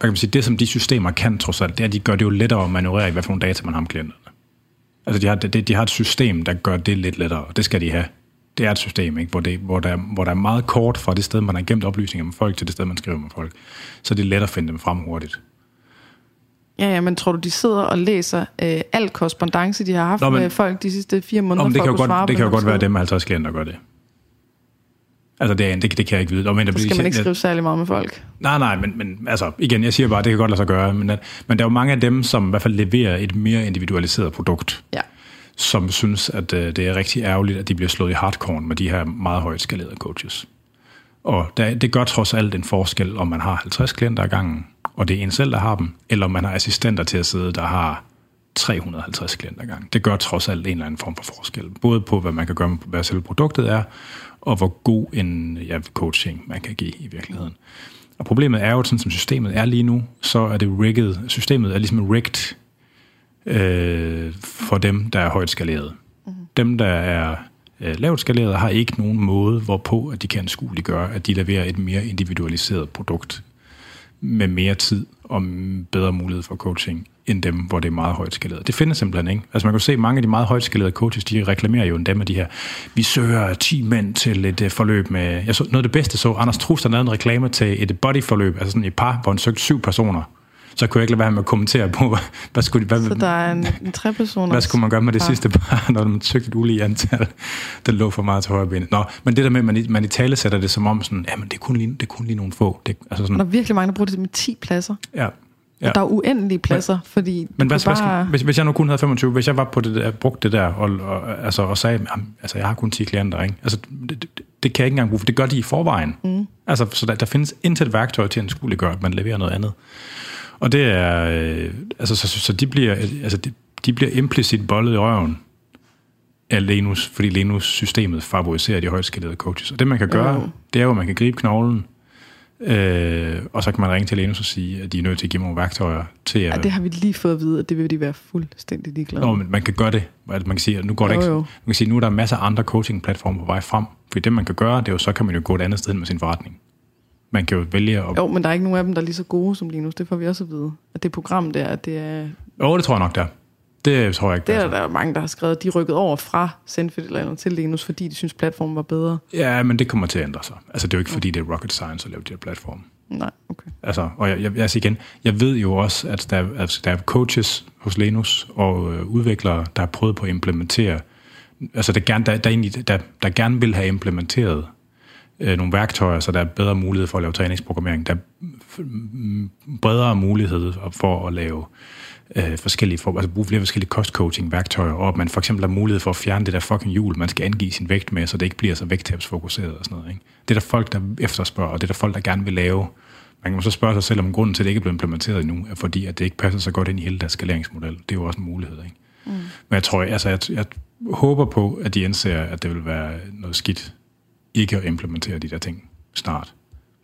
kan man sige, det som de systemer kan trods alt, det er, at de gør det jo lettere at manøvrere i, hvad for nogle data man har om klienterne. Altså, de har, de, de har et system, der gør det lidt lettere, og det skal de have. Det er et system, ikke? Hvor, det, hvor, der, hvor der er meget kort fra det sted, man har gemt oplysninger om folk, til det sted, man skriver med folk. Så det er let at finde dem frem hurtigt. Ja, ja, men tror du, de sidder og læser øh, al korrespondence, de har haft Nå, men- med folk de sidste fire måneder, men det for kan at kunne svare godt, det på kan jo godt være dem med 50 klienter, der gør det. Altså, er, det, det kan jeg ikke vide. Nå, Men der Så skal man ikke skrive særlig meget med folk. Nej, nej, men, men altså, igen, jeg siger bare, det kan godt lade sig gøre, men, at, men der er jo mange af dem, som i hvert fald leverer et mere individualiseret produkt, Ja. som synes, at øh, det er rigtig ærgerligt, at de bliver slået i hardcore med de her meget højt skalerede coaches. Og der, det gør trods alt en forskel, om man har 50 klienter ad gangen, og det er en selv, der har dem, eller om man har assistenter til at sidde, der har 350 klienter ad gangen. Det gør trods alt en eller anden form for forskel. Både på, hvad man kan gøre med, hvad selve produktet er, og hvor god en ja, coaching man kan give i virkeligheden. Og problemet er jo, sådan som systemet er lige nu, så er det rigged. Systemet er ligesom rigged øh, for dem, der er højt skaleret. Mm-hmm. Dem, der er øh, lavt skaleret, har ikke nogen måde, hvorpå at de kan anskueliggøre, at de leverer et mere individualiseret produkt med mere tid og bedre mulighed for coaching, end dem, hvor det er meget højt skaleret. Det findes simpelthen ikke. Altså man kan se, at mange af de meget højt skalerede coaches, de reklamerer jo endda med de her, vi søger 10 mænd til et uh, forløb med, jeg så, noget af det bedste så, Anders Trus, der lavede en reklame til et bodyforløb, altså sådan et par, hvor han søgte syv personer. Så kunne jeg ikke lade være med at kommentere på, hvad, hvad, skulle, hvad, Så der er en, en hvad skulle man gøre med det par. sidste par, når man søgte et ulige antal, der lå for meget til højre benet? Nå, men det der med, at man, i- man i tale sætter det som om sådan, jamen det er kun lige, det er kun lige nogle få. Det, altså Og sådan, der er virkelig mange, der bruger det med 10 pladser. ja, Ja. Og der er uendelige pladser, fordi Men hvad, kan hvad skal, bare... hvis, hvis jeg nu kun havde 25, hvis jeg var på det der, brugt det der, og, og, altså, og sagde, jamen, altså jeg har kun 10 klienter, ikke? Altså, det, det, det kan jeg ikke engang bruge, for det gør de i forvejen. Mm. Altså, så der, der findes intet værktøj til at skulle gøre, at man leverer noget andet. Og det er, øh, altså, så, så, så de bliver, altså, de, de bliver implicit bollet i røven af Lenus, fordi Lenus-systemet favoriserer de højtskalerede coaches. Og det man kan gøre, Jo. det er jo, at man kan gribe knoglen, øh, og så kan man ringe til Lenus og sige, at de er nødt til at give mig nogle værktøjer til at... Ja, det har vi lige fået at vide, at det vil de være fuldstændig ligeglade Nå, men man kan gøre det. Altså, Man kan sige, at nu går det Jo, ikke. jo. Man kan sige, at nu er der masser af andre coaching-platforme på vej frem. For det, man kan gøre, det er jo, så kan man jo gå et andet sted med sin forretning. Man kan jo vælge at... Jo, men der er ikke nogen af dem, der er lige så gode som Linus. Det får vi også at vide. At det program der, det er... Jo, det tror jeg nok, der. Det tror jeg ikke, Det er der mange, der har skrevet. De rykket over fra Zenfit eller andet til Linus, fordi de synes, platformen var bedre. Ja, men det kommer til at ændre sig. Altså, det er jo ikke, fordi det er rocket science at lave de her platforme. Nej, okay. Altså, og jeg, jeg, siger igen, jeg ved jo også, at der, altså, der er coaches hos Lenus og øh, udviklere, der har prøvet på at implementere, altså der, gerne, der, der, egentlig, der, der gerne vil have implementeret øh, nogle værktøjer, så der er bedre mulighed for at lave træningsprogrammering, der er bredere mulighed for at lave øh, forskellige, for, altså bruge flere forskellige cost-coaching-værktøjer, og at man for eksempel har mulighed for at fjerne det der fucking hjul, man skal angive sin vægt med, så det ikke bliver så vægttabsfokuseret og sådan noget. Ikke? Det er der folk, der efterspørger, og det er der folk, der gerne vil lave. Man kan så spørge sig selv, om grunden til, at det ikke er blevet implementeret endnu, er fordi, at det ikke passer så godt ind i hele deres skaleringsmodel. Det er jo også en mulighed. Ikke? Mm. Men jeg tror, altså, jeg, jeg håber på, at de indser, at det vil være noget skidt ikke at implementere de der ting snart.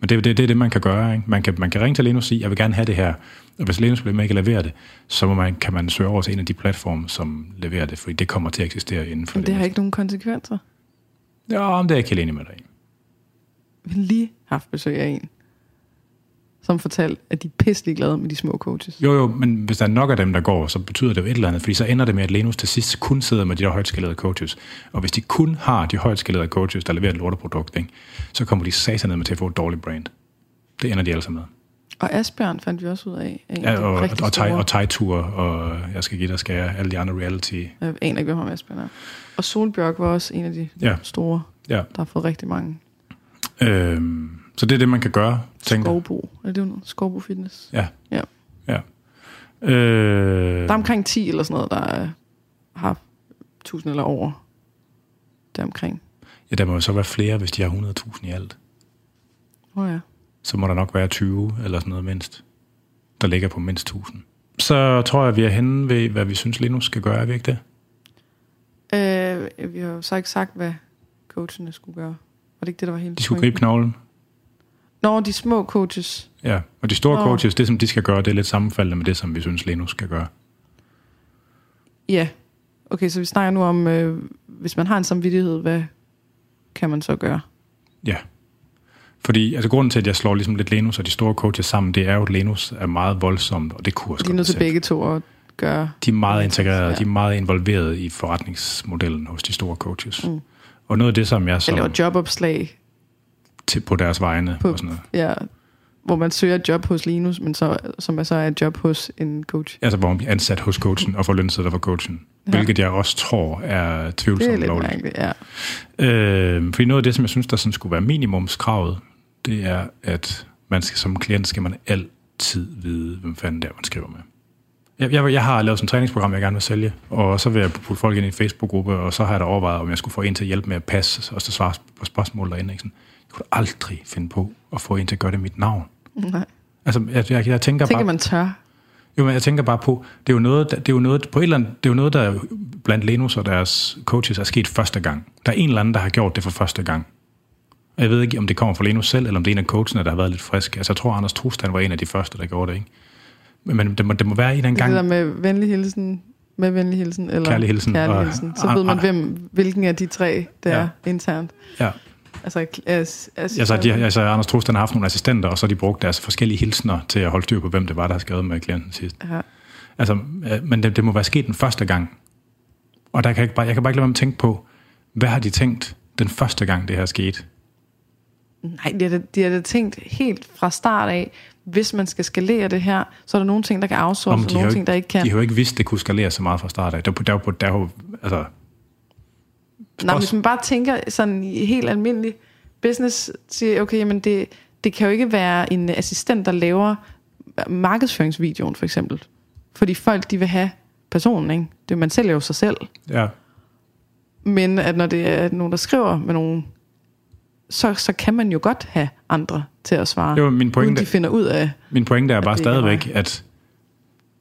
Men det, det, det er det, man kan gøre. Ikke? Man, kan, man kan ringe til Lenus og sige, jeg vil gerne have det her. Og hvis med ikke at levere det, så må man, kan man søge over til en af de platforme, som leverer det, fordi det kommer til at eksistere inden for Men det har ikke nogen konsekvenser. Ja, men det er jeg ikke helt enig med dig. Vi har lige haft besøg af en, som fortalte, at de er pisselig glade med de små coaches. Jo, jo, men hvis der er nok af dem, der går, så betyder det jo et eller andet, fordi så ender det med, at Lenus til sidst kun sidder med de der højtskalerede coaches. Og hvis de kun har de højtskalerede coaches, der leverer et lorteprodukt, ikke, så kommer de satanede med til at få et dårligt brand. Det ender de sammen med. Og Asbjørn fandt vi også ud af. af en Ja, og, rigtig og, store. og Thai-tur, og jeg skal give dig skære, alle de andre reality. Jeg aner ikke, hvem Asbjørn er. Og Solbjørk var også en af de Ja. store, Ja. der har fået rigtig mange. Øhm, så det er det, man kan gøre, tænker. Skovbo. Er det jo noget? Skovbo Fitness. Ja. Ja. ja. Øh, Der er omkring 10 eller sådan noget, der har 1000 eller over. Deromkring. ja, der må jo så være flere, hvis de har 100.000 i alt. Åh oh, ja. Så må der nok være 20 eller sådan noget mindst, der ligger på mindst 1000. Så tror jeg, vi er henne ved, hvad vi synes, Linus skal gøre, er vi ikke det? Øh, vi har jo så ikke sagt, hvad coachene skulle gøre. Var det ikke det, der var hele De skulle gribe knoglen. Nå, de små coaches. Ja, og de store Nå. coaches, det som de skal gøre, det er lidt sammenfaldende med det, som vi synes, Linus skal gøre. Ja. Okay, så vi snakker nu om, øh, hvis man har en samvittighed, hvad kan man så gøre? Ja. Fordi altså, grunden til, at jeg slår ligesom lidt Lenus og de store coaches sammen, det er jo, at Lenus er meget voldsomt, og det kunne også De er nødt til begge to at gøre. De er meget integreret, Ja. de er meget involveret i forretningsmodellen hos de store coaches. Mm. Og noget af det, som jeg som, laver jobopslag til, på deres vegne på, og sådan noget. ja, hvor man søger et job hos Linus, men så, som er så er et job hos en coach. Altså, hvor man bliver ansat hos coachen og får lønsedler for coachen. Ja. Hvilket jeg også tror er Det er tvivlsomt lidt lovligt. mærkeligt, ja. Øh, fordi noget af det, som jeg synes, der sådan skulle være minimumskravet, det er, at man skal, som klient skal man altid vide, hvem fanden det er, man skriver med. Jeg, jeg, jeg har lavet sådan et træningsprogram, jeg gerne vil sælge, og så vil jeg putte folk ind i en Facebook-gruppe, og så har jeg da overvejet, om jeg skulle få en til at hjælpe med at passe, og så svare på spørgsmål derinde. Ikke? Sådan, jeg kunne aldrig finde på at få en til at gøre det mit navn. Nej. Altså, jeg, jeg, jeg tænker Tænker bare... man tør. Jo, men jeg tænker bare på, det er jo noget, der- det er jo noget, på et eller andet, det er jo noget, der blandt Lenus og deres coaches er sket første gang. Der er en eller anden, der har gjort det for første gang. Jeg ved ikke, om det kommer fra Lenus selv, eller om det er en af coachene, der har været lidt frisk. Altså, jeg tror, Anders Trustan var en af de første, der gjorde det, ikke? Men- det må, det må være en Det er gang. det der med venlig hilsen, med venlig hilsen, eller Kærlig hilsen, kærlig hilsen. Så ved man, hvem, hvilken af de tre, det Ja. er internt. Ja. Altså, as, as, Altså, de, altså, Anders Trustan har haft nogle assistenter, og så har de brugt deres forskellige hilsner til at holde styr på, hvem det var, der har skrevet med klienten sidst. Ja. Altså, men det, det må være sket den første gang. Og der kan jeg, bare, jeg kan bare ikke lade være med at tænke på, hvad har de tænkt den første gang, det her skete? Nej, de har, de har da tænkt helt fra start af, hvis man skal skalere det her, så er der nogle ting, der kan outsource, og nogle jo ting, der ikke kan. De har jo ikke vidst, det kunne skalere så meget fra start af. Der, der, der, der, der, altså, Nej, Spørgsmål- hvis man bare tænker sådan i helt almindelig business, siger, okay, men det, det kan jo ikke være en assistent, der laver markedsføringsvideoen, for eksempel. Fordi folk, de vil have personen, ikke? Det, man sælger jo sig selv. ja, Men at når det er nogen, der skriver med nogen, så, så kan man jo godt have andre til at svare. Var min pointe. de finder ud af, min pointe er bare det ikke er stadigvæk, at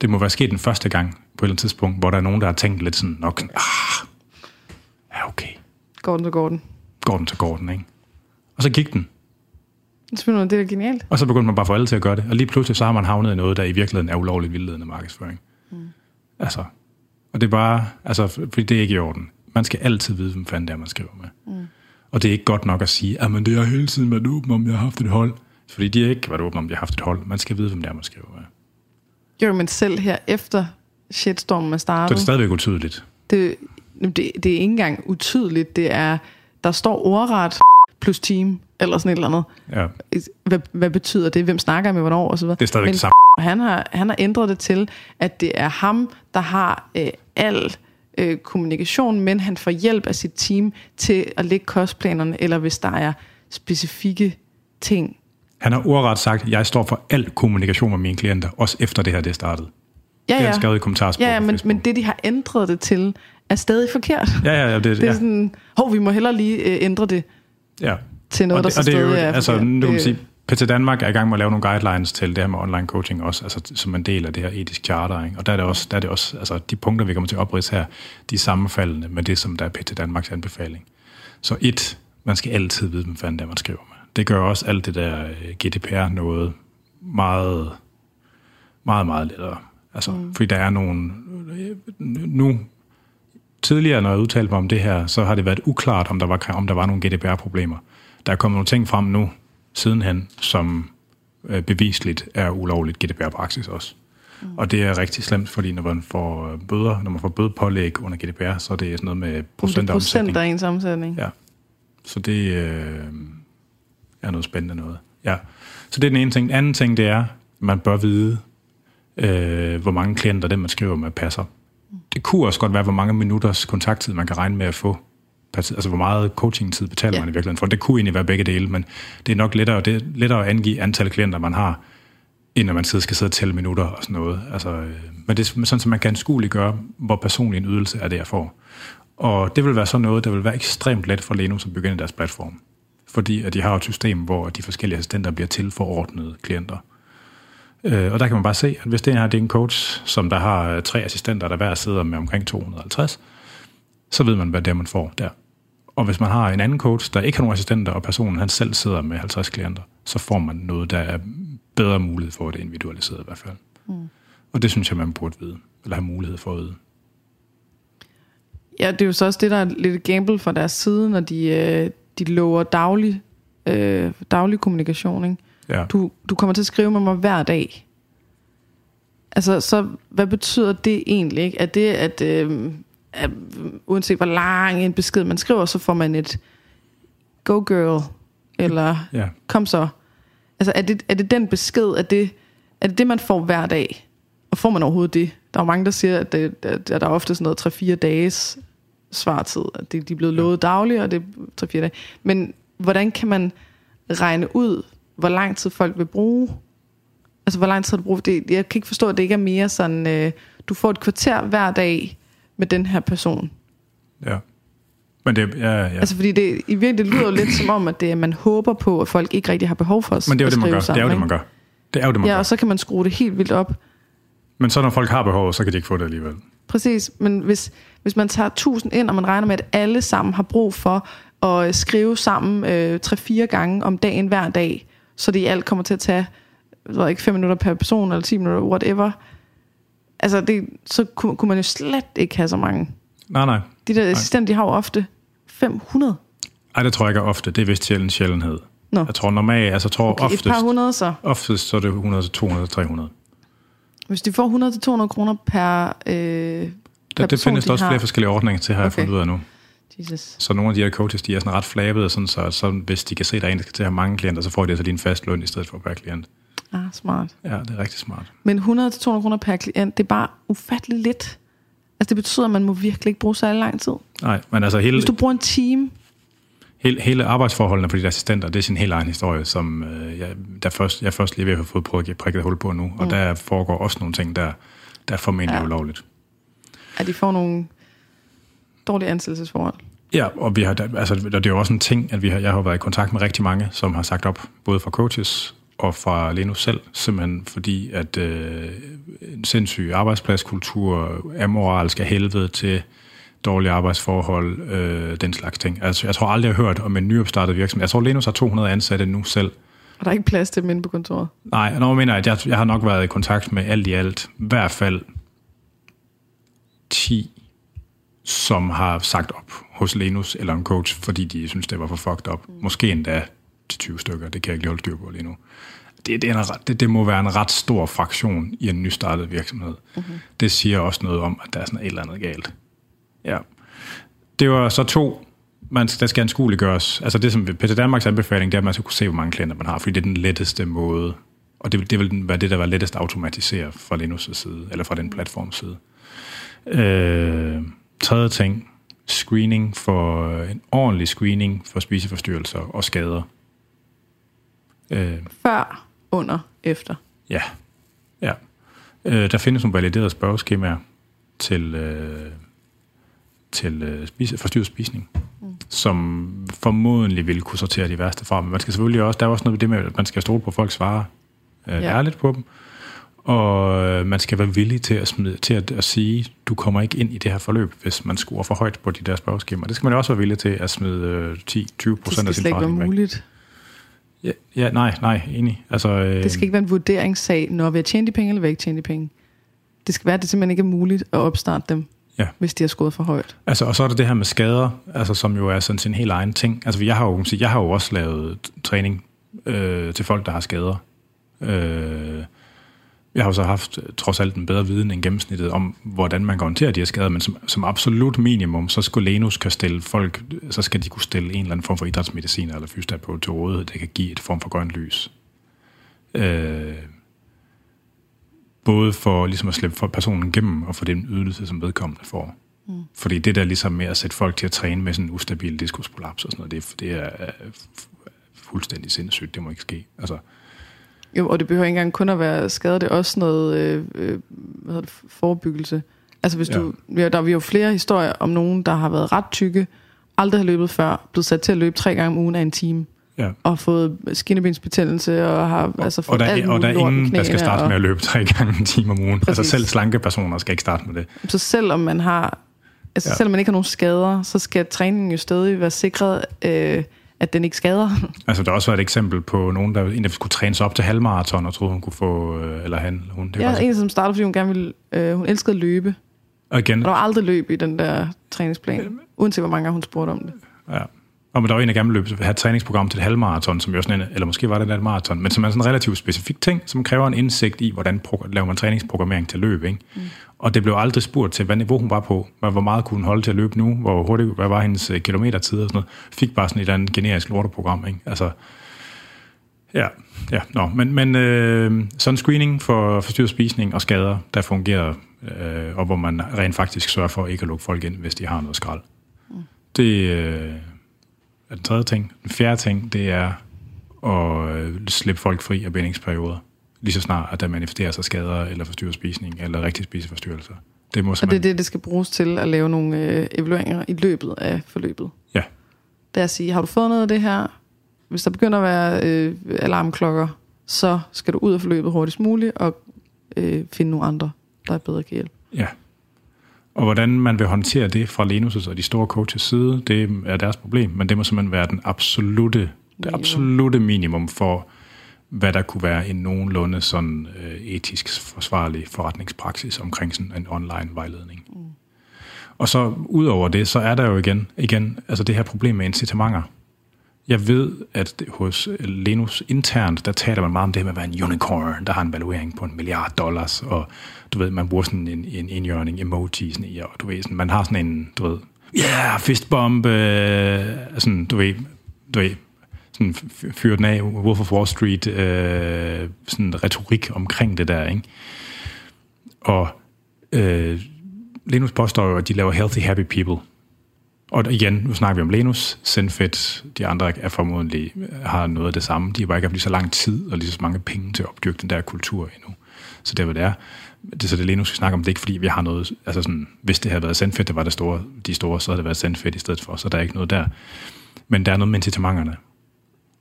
det må være sket den første gang på et eller andet tidspunkt, hvor der er nogen, der har tænkt lidt sådan, nok, ah, ja okay, går den, så går den. går den, så går den, ikke? Og så gik den. Det er det er genialt. Og så begyndte man bare at få alle til at gøre det. Og lige pludselig så har man havnet i noget, der i virkeligheden er ulovligt vildledende markedsføring. Mm. Altså, og det er bare, altså, fordi det er ikke i orden. Man skal altid vide, hvem fanden det er, man skriver med. Mm. Og det er ikke godt nok at sige, at det har hele tiden været åben, om jeg har haft et hold. Fordi de har ikke været åbne, om de har haft et hold. Man skal vide, hvem det er, man skriver. Jo, men selv her efter shitstormen er Så startet, det er stadigvæk utydeligt. det, det, det er ikke engang utydeligt. Det er, der står ordret plus team, eller sådan et eller andet. Ja, Hvad, hvad betyder det? Hvem snakker med hvornår? Og så videre. det er stadigvæk Men det samme. han har, han har ændret det til, at det er ham, der har øh, al øh, kommunikation, men han får hjælp af sit team til at lægge kostplanerne, eller hvis der er specifikke ting. Han har ordret sagt, at jeg står for al kommunikation med mine klienter, også efter det her det er startet. Ja, Det har ja, han skrevet i kommentarsporet ja, ja men, men det, de har ændret det til, er stadig forkert. Ja, ja, ja. Det, Det er ja, sådan, hov, vi må hellere lige øh, ændre det ja. til noget, og der det, så og det er jo, stadig er altså, forkert. nu kan man sige, PT Danmark er i gang med at lave nogle guidelines til det her med online coaching også, altså som en del af det her etisk charter, ikke? og der er det også, der er det også altså, de punkter, vi kommer til at opridse her, de er sammenfaldende med det, som der er PT Danmarks anbefaling. Så et, man skal altid vide, hvem fanden det er, man skriver med. Det gør også alt det der øh, GDPR noget meget, meget, meget lettere. Altså, mm. fordi der er nogle, nu tidligere, når jeg udtalte mig om det her, så har det været uklart, om der var, om der var nogle GDPR-problemer. Der er kommet nogle ting frem nu, sidenhen, som øh, bevisligt er ulovligt GDPR-praksis også. Mm. Og det er rigtig slemt, fordi når man får øh, bøder, når man får bødepålæg under GDPR, så er det sådan noget med procent af procent omsætning. af ens omsætning. Ja. Så det øh, er noget spændende noget. Ja. Så det er den ene ting. Den anden ting, det er, man bør vide, øh, hvor mange klienter det, man skriver med, passer. Det kunne også godt være, hvor mange minutters kontakttid, man kan regne med at få. Altså, hvor meget coaching-tid betaler Ja. man i virkeligheden for. Det kunne egentlig være begge dele, men det er nok lettere, det er lettere at angive antal klienter, man har, end at man sidder, skal sidde og tælle minutter og sådan noget. Altså, øh, men det er sådan, så man kan anskueligt gøre, hvor personlig en ydelse er det, jeg får. Og det vil være sådan noget, der vil være ekstremt let for Lenus at begynde deres platform. Fordi at de har et system, hvor de forskellige assistenter bliver til forordnede klienter. Øh, og der kan man bare se, at hvis det her det er en coach, som der har øh, tre assistenter, der hver sidder med omkring 250, så ved man, hvad det er, man får der. Og hvis man har en anden coach, der ikke har nogen assistenter, og personen han selv sidder med 50 klienter, så får man noget, der er bedre mulighed for det individualiseret i hvert fald. Mm. Og det synes jeg, man burde vide, eller have mulighed for at vide. Ja, det er jo så også det, der er lidt gamble fra deres side, når de, øh, de lover daglig, øh, daglig kommunikation. Ikke? Ja. Du, du kommer til at skrive med mig hver dag. Altså, så hvad betyder det egentlig? Ikke? Er det, at, øh, at uanset hvor lang en besked man skriver, så får man et go girl, eller ja. kom så? Altså er det, er det den besked, er det, er det det, man får hver dag? Og får man overhovedet det? Der er jo mange, der siger, at, det, at der er ofte sådan noget 3-4 dages svartid. At det, de er blevet lovet dagligt, og det er 3-4 dage. Men hvordan kan man regne ud, hvor lang tid folk vil bruge? Altså, hvor lang tid du brugt det? Jeg kan ikke forstå, at det ikke er mere sådan, øh, du får et kvarter hver dag med den her person. Ja. Men det, ja, ja. Altså, fordi det, i virkeligheden det lyder jo lidt som om, at det, man håber på, at folk ikke rigtig har behov for os. Men det er jo det, man gør. sammen, det er jo det, man gør. Det er jo det, man Ja, gør. og så kan man skrue det helt vildt op. Men så når folk har behov, så kan de ikke få det alligevel. Præcis, men hvis, hvis man tager 1000 ind, og man regner med, at alle sammen har brug for at skrive sammen øh, 3-4 gange om dagen hver dag, så det i alt kommer til at tage jeg ved ikke, 5 minutter per person, eller 10 minutter, whatever. Altså, det, så kunne, kunne man jo slet ikke have så mange. Nej, nej. De der assistenter, de har jo ofte 500. Ej, det tror jeg ikke er ofte. Det er vist sjældent sjældenhed. Nå. Jeg tror normalt, altså jeg tror Okay, oftest, et par hundrede så. oftest, så er det 100 til 200 til 300. Hvis de får 100-200 kroner per, øh, per Det, det person, findes de også har. flere forskellige ordninger til, har jeg Okay. fundet ud af nu. Jesus. Så nogle af de her coaches, de er sådan ret flabede, sådan, så, så hvis de kan se, at der er en, der skal til at have mange klienter, så får de altså lige en fast løn i stedet for per klient. Ah, smart. Ja, det er rigtig smart. Men 100-200 kroner per klient, det er bare ufattelig lidt. Altså det betyder, at man må virkelig ikke bruge særlig lang tid. Nej, men altså hele, Hvis du bruger en time, hele, hele arbejdsforholdene på de assistenter, det er sin helt egen historie, som øh, jeg, der først, jeg først lige ved at have fået prikket prikket hul på nu. Og Mm. der foregår også nogle ting, der, der er formentlig Ja. ulovligt. at de får nogle dårlige ansættelsesforhold. Ja, og vi har, altså, det er jo også en ting, at vi har, jeg har været i kontakt med rigtig mange, som har sagt op, både fra coaches og fra Lenus selv, simpelthen fordi, at øh, en sindssyg arbejdspladskultur, amoralsk af helvede til dårlige arbejdsforhold, øh, den slags ting. Altså, jeg tror aldrig, jeg har hørt om en nyopstartet virksomhed. Jeg tror, Lenus har 200 ansatte nu selv. Og der er ikke plads til dem inde på kontoret. Nej, når jeg mener, at jeg, jeg har nok været i kontakt med alt i alt, i hvert fald 10, som har sagt op hos Lenus eller en coach, fordi de synes, det var for fucked up. Måske endda 20 stykker, det kan jeg ikke lige holde styr på lige nu. Det, det, er en, det, det må være en ret stor fraktion i en nystartet virksomhed. Mm-hmm. Det siger også noget om, at der er sådan et eller andet galt. Ja. Det var så to, man, der skal anskueliggøres. Altså det, som Peter Danmarks anbefaling, det er, at man skal kunne se, hvor mange klienter man har, fordi det er den letteste måde, og det, det vil være det, der var lettest at automatisere fra Linus' side, eller fra den platforms side. Øh, tredje ting, screening for en ordentlig screening for spiseforstyrrelser og skader. Øh, Før, under, efter. Ja. ja. Øh, der findes nogle validerede spørgeskemaer til, øh, til øh, spise, forstyrret spisning, mm. som formodentlig vil kunne sortere de værste fra. Men man skal selvfølgelig også, der er også noget ved det med, at man skal stole på, at folk svarer øh, Ja. ærligt på dem. Og øh, man skal være villig til at, smide, til at, at sige, du kommer ikke ind i det her forløb, hvis man scorer for højt på de der spørgeskemaer. Det skal man også være villig til at smide øh, 10-20 Det procent skal af sin slet ikke være forretning muligt. Ja, ja, nej, nej, enig. Altså, øh, Det skal ikke være en vurderingssag, når vi har tjent de penge, eller vi ikke tjent de penge. Det skal være, at det simpelthen ikke er muligt at opstarte dem, Ja. hvis de har skåret for højt. Altså, og så er der det her med skader, altså, som jo er sådan sin helt egen ting. Altså, jeg har jo, jeg har jo også lavet træning øh, til folk, der har skader. Øh, jeg har jo så haft øh, trods alt en bedre viden end gennemsnittet om, hvordan man kan håndtere de her skader, men som, som absolut minimum, så skulle Lenus kan stille folk, så skal de kunne stille en eller anden form for idrætsmedicin eller fysioterapeut til rådighed, der kan give et form for grønt lys. Øh, både for ligesom at slippe for personen igennem og for den ydelse, som vedkommende får. Mm. Fordi det der ligesom med at sætte folk til at træne med sådan en ustabil diskusprolaps og sådan noget, det, det er øh, fu- fuldstændig sindssygt. Det må ikke ske. Altså, Jo, og det behøver ikke engang kun at være skade, det er også noget øh, øh, hvad hedder det, forebyggelse. Altså hvis du, ja. der er vi jo flere historier om nogen, der har været ret tykke, aldrig har løbet før, blevet sat til at løbe tre gange om ugen af en time, ja. og fået skinnebensbetændelse, og har altså og, fået der, alt og der er ingen, der skal starte og, med at løbe tre gange en time om ugen. Præcis. Altså selv slanke personer skal ikke starte med det. Så selvom man har, altså Ja. selvom man ikke har nogen skader, så skal træningen jo stadig være sikret, øh, at den ikke skader. Altså der har også været et eksempel på nogen, der, en, der skulle træne sig op til halvmarathon, og troede, hun kunne få, øh, eller han, eller hun. Det var havde en, som startede, fordi hun gerne ville, øh, hun elskede at løbe. og igen, Og der var aldrig løb i den der træningsplan, uanset hvor mange gange hun spurgte om det. Ja. Og men der var en, der gerne ville have et træningsprogram til et halvmarathon, som jo sådan en, eller måske var det et maraton, men som er sådan en relativt specifik ting, som kræver en indsigt i, hvordan laver man træningsprogrammering til løb. Ikke? Mm. Og det blev aldrig spurgt til, hvad niveau hun var på, hvad, hvor meget kunne hun holde til at løbe nu, hvor hurtigt, hvad var hendes øh, kilometertid og sådan noget. Fik bare sådan et eller andet generisk lorteprogram. Ikke? Altså, Ja, ja. Nå, men, men øh, sådan en screening for forstyrret spisning og skader, der fungerer, øh, og hvor man rent faktisk sørger for ikke at lukke folk ind, hvis de har noget skrald. Mm. Det øh, er den tredje ting. Den fjerde ting, det er at øh, slippe folk fri af bindingsperioder. Lige så snart, at der manifesterer sig skader eller forstyrret spisning eller rigtig spiseforstyrrelser. Det må og det er det, det skal bruges til at lave nogle øh, evalueringer i løbet af forløbet. Ja. Det er at sige, har du fået noget af det her? Hvis der begynder at være øh, alarmklokker, så skal du ud af forløbet hurtigst muligt og øh, finde nogle andre, der bedre kan hjælpe. Ja. Og hvordan man vil håndtere det fra Lenus' og de store coaches side, det er deres problem, men det må simpelthen være den absolute, det absolute minimum for, hvad der kunne være en nogenlunde sådan øh, etisk forsvarlig forretningspraksis omkring sådan en online vejledning. Mm. Og så ud over det, så er der jo igen, igen altså det her problem med incitamenter. Jeg ved, at hos øh, Linus internt, der taler man meget om det med at være en unicorn, der har en valuering på en milliard dollars, og du ved, man bruger sådan en, en indjørning emoji, sådan, ja, og du ved, sådan, man har sådan en, du ved, yeah, fistbomb, øh, sådan, du ved, du ved, sådan fyrer den af, Wolf of Wall Street, øh, sådan retorik omkring det der, ikke? Og øh, Linus påstår jo, at de laver healthy, happy people. Og igen, nu snakker vi om Lenus, Zenfit, de andre er formodentlig har noget af det samme. De har bare ikke haft lige så lang tid og lige så mange penge til at opdyrke den der kultur endnu. Så det er, hvad det er. Det er så det Lenus, vi snakker om. Det er ikke fordi, vi har noget... Altså sådan, hvis det havde været Zenfit, det var det store, de store, så havde det været Zenfit i stedet for. Så der er ikke noget der. Men der er noget med incitamenterne